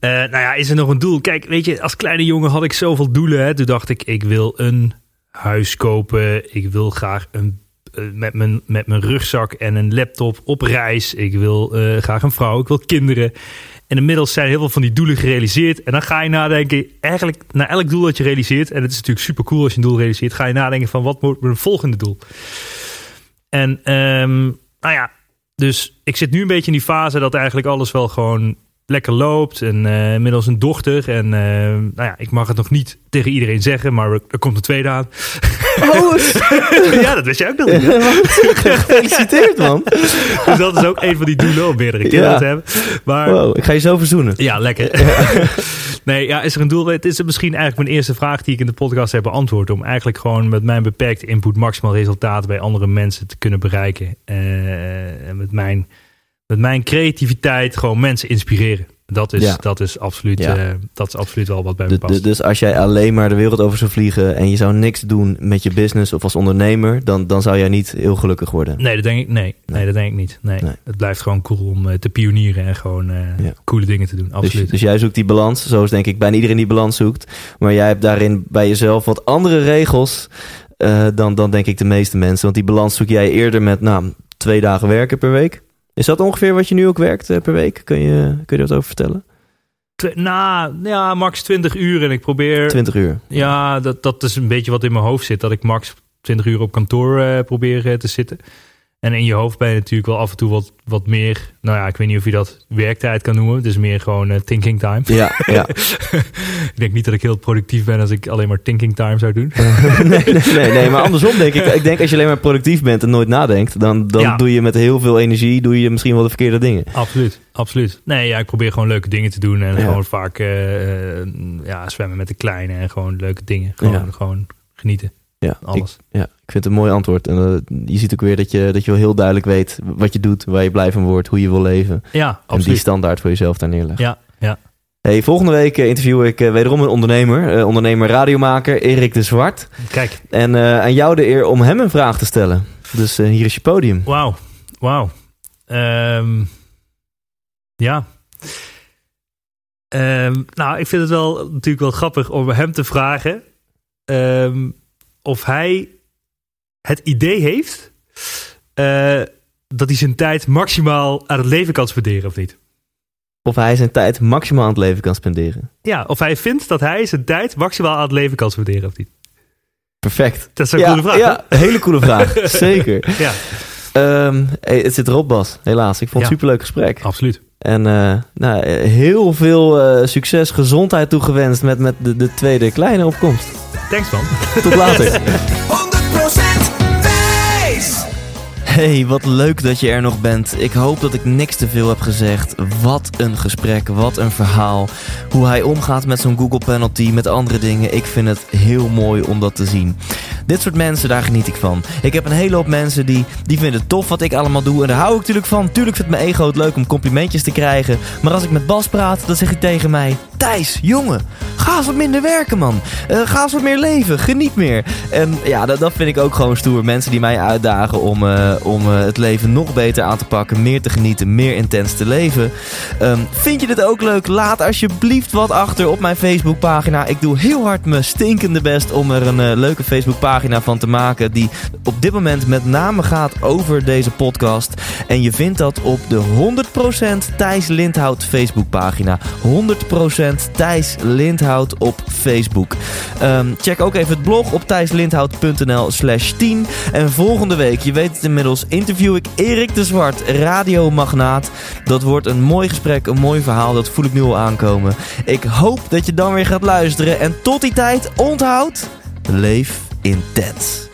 Eh, nou ja, is er nog een doel? Kijk, weet je, als kleine jongen had ik zoveel doelen. Hè. Toen dacht ik, ik wil een huis kopen. Ik wil graag een, eh, met, mijn, met mijn rugzak en een laptop op reis. Ik wil eh, graag een vrouw. Ik wil kinderen. En inmiddels zijn heel veel van die doelen gerealiseerd. En dan ga je nadenken, eigenlijk naar elk doel dat je realiseert. En het is natuurlijk super cool als je een doel realiseert. Ga je nadenken van wat wordt mijn volgende doel? En ehm, nou ja, dus ik zit nu een beetje in die fase dat eigenlijk alles wel gewoon lekker loopt. En eh, inmiddels een dochter. En eh, nou ja, ik mag het nog niet tegen iedereen zeggen, maar er, komt een tweede aan. Oh, ja, dat wist jij ook nog niet. gefeliciteerd man. Dus dat is ook een van die doelen om meerdere kinderen Ja. te hebben. Maar Wow, ik ga je zo verzoenen. ja, lekker. nee, ja, is er een doel? Het is misschien eigenlijk mijn eerste vraag die ik in de podcast heb beantwoord. Om eigenlijk gewoon met mijn beperkte input maximaal resultaten bij andere mensen te kunnen bereiken. Eh, en met mijn, met mijn creativiteit gewoon mensen inspireren. Dat is, Ja. dat is, absoluut, Ja. eh, dat is absoluut wel wat bij me past. dus als jij alleen maar de wereld over zou vliegen en je zou niks doen met je business of als ondernemer, dan, dan zou jij niet heel gelukkig worden. Nee, dat denk ik, nee, nee. dat denk ik niet. Nee. Nee. Het blijft gewoon cool om eh, te pionieren en gewoon eh, Ja. coole dingen te doen. Dus, Absoluut. dus jij zoekt die balans, zoals denk ik bijna iedereen die balans zoekt. Maar jij hebt daarin bij jezelf wat andere regels dan, dan denk ik de meeste mensen. Want die balans zoek jij eerder met nou, twee dagen werken per week. Is dat ongeveer wat je nu ook werkt eh, per week? Kun je, kun je er wat over vertellen? Twe- nou, ja, max 20 uur en ik probeer... 20 uur. Ja, dat, dat is een beetje wat in mijn hoofd zit. Dat ik max 20 uur op kantoor eh, probeer eh, te zitten. En in je hoofd ben je natuurlijk wel af en toe wat, wat meer... Nou ja, ik weet niet of je dat werktijd kan noemen. Is meer gewoon eh, thinking time. Ja, ja. ik denk niet dat ik heel productief ben als ik alleen maar thinking time zou doen. nee, nee, nee, nee, maar andersom denk ik. Ik denk als je alleen maar productief bent en nooit nadenkt, dan, dan Ja. doe je met heel veel energie doe je misschien wel de verkeerde dingen. absoluut, absoluut. Nee, ja, ik probeer gewoon leuke dingen te doen. En Ja. gewoon vaak eh, eh, ja, zwemmen met de kleine. En gewoon leuke dingen. Gewoon, Ja. gewoon genieten. Ja, ik, Alles. ja, ik vind het een mooi antwoord. En eh, je ziet ook weer dat je, dat je wel heel duidelijk weet wat je doet, waar je blij van wordt, hoe je wil leven. Ja, En die standaard voor jezelf daar neerleggen. Ja, ja. Hey, volgende week eh, interview ik eh, wederom een ondernemer, ondernemer radiomaker Erik de Zwart. Kijk, En aan jou de eer om hem een vraag te stellen. Dus hier is je podium. Wauw, wauw. Ehm, ja. Ehm, nou, ik vind het wel natuurlijk wel grappig om hem te vragen ehm, of hij het idee heeft eh, dat hij zijn tijd maximaal aan het leven kan spenderen of niet. Of hij zijn tijd maximaal aan het leven kan spenderen. Ja, of hij vindt dat hij zijn tijd maximaal aan het leven kan spenderen of niet. Perfect. Dat is een ja, coole vraag. Ja, hele coole vraag. Zeker. Ja, Ehm, hey, het zit erop, Bas. Helaas. Ik vond het Ja. superleuk gesprek. absoluut. En eh, nou, heel veel eh, succes, gezondheid toegewenst met, met de, de tweede kleine opkomst. Thanks man. Tot later. 100% wijs! Hey, wat leuk dat je er nog bent. Ik hoop dat ik niks te veel heb gezegd. Wat een gesprek, wat een verhaal. Hoe hij omgaat met zo'n Google Penalty, met andere dingen. Ik vind het heel mooi om dat te zien. Dit soort mensen, daar geniet ik van. Ik heb een hele hoop mensen die, die vinden het tof wat ik allemaal doe. En daar hou ik natuurlijk van. Tuurlijk vindt mijn ego het leuk om complimentjes te krijgen. Maar als ik met Bas praat, dan zeg hij tegen mij... Thijs, jongen, ga eens wat minder werken, man. Eh, ga eens wat meer leven, geniet meer. En ja, dat, dat vind ik ook gewoon stoer. Mensen die mij uitdagen om, eh, om eh, het leven nog beter aan te pakken. Meer te genieten, meer intens te leven. Ehm, vind je dit ook leuk? Laat alsjeblieft wat achter op mijn Facebookpagina. Ik doe heel hard mijn stinkende best om er een leuke Facebookpagina van te maken. Die op dit moment met name gaat over deze podcast. En je vindt dat op de 100% Thijs Lindhout Facebookpagina. 100% bent Thijs Lindhout op Facebook. Ehm, check ook even het blog op thijslindhout.nl slash 10. En volgende week, je weet het inmiddels, interview ik Erik de Zwart, radiomagnaat. Dat wordt een mooi gesprek, een mooi verhaal, dat voel ik nu al aankomen. Ik hoop dat je dan weer gaat luisteren. En tot die tijd, onthoud, leef intens.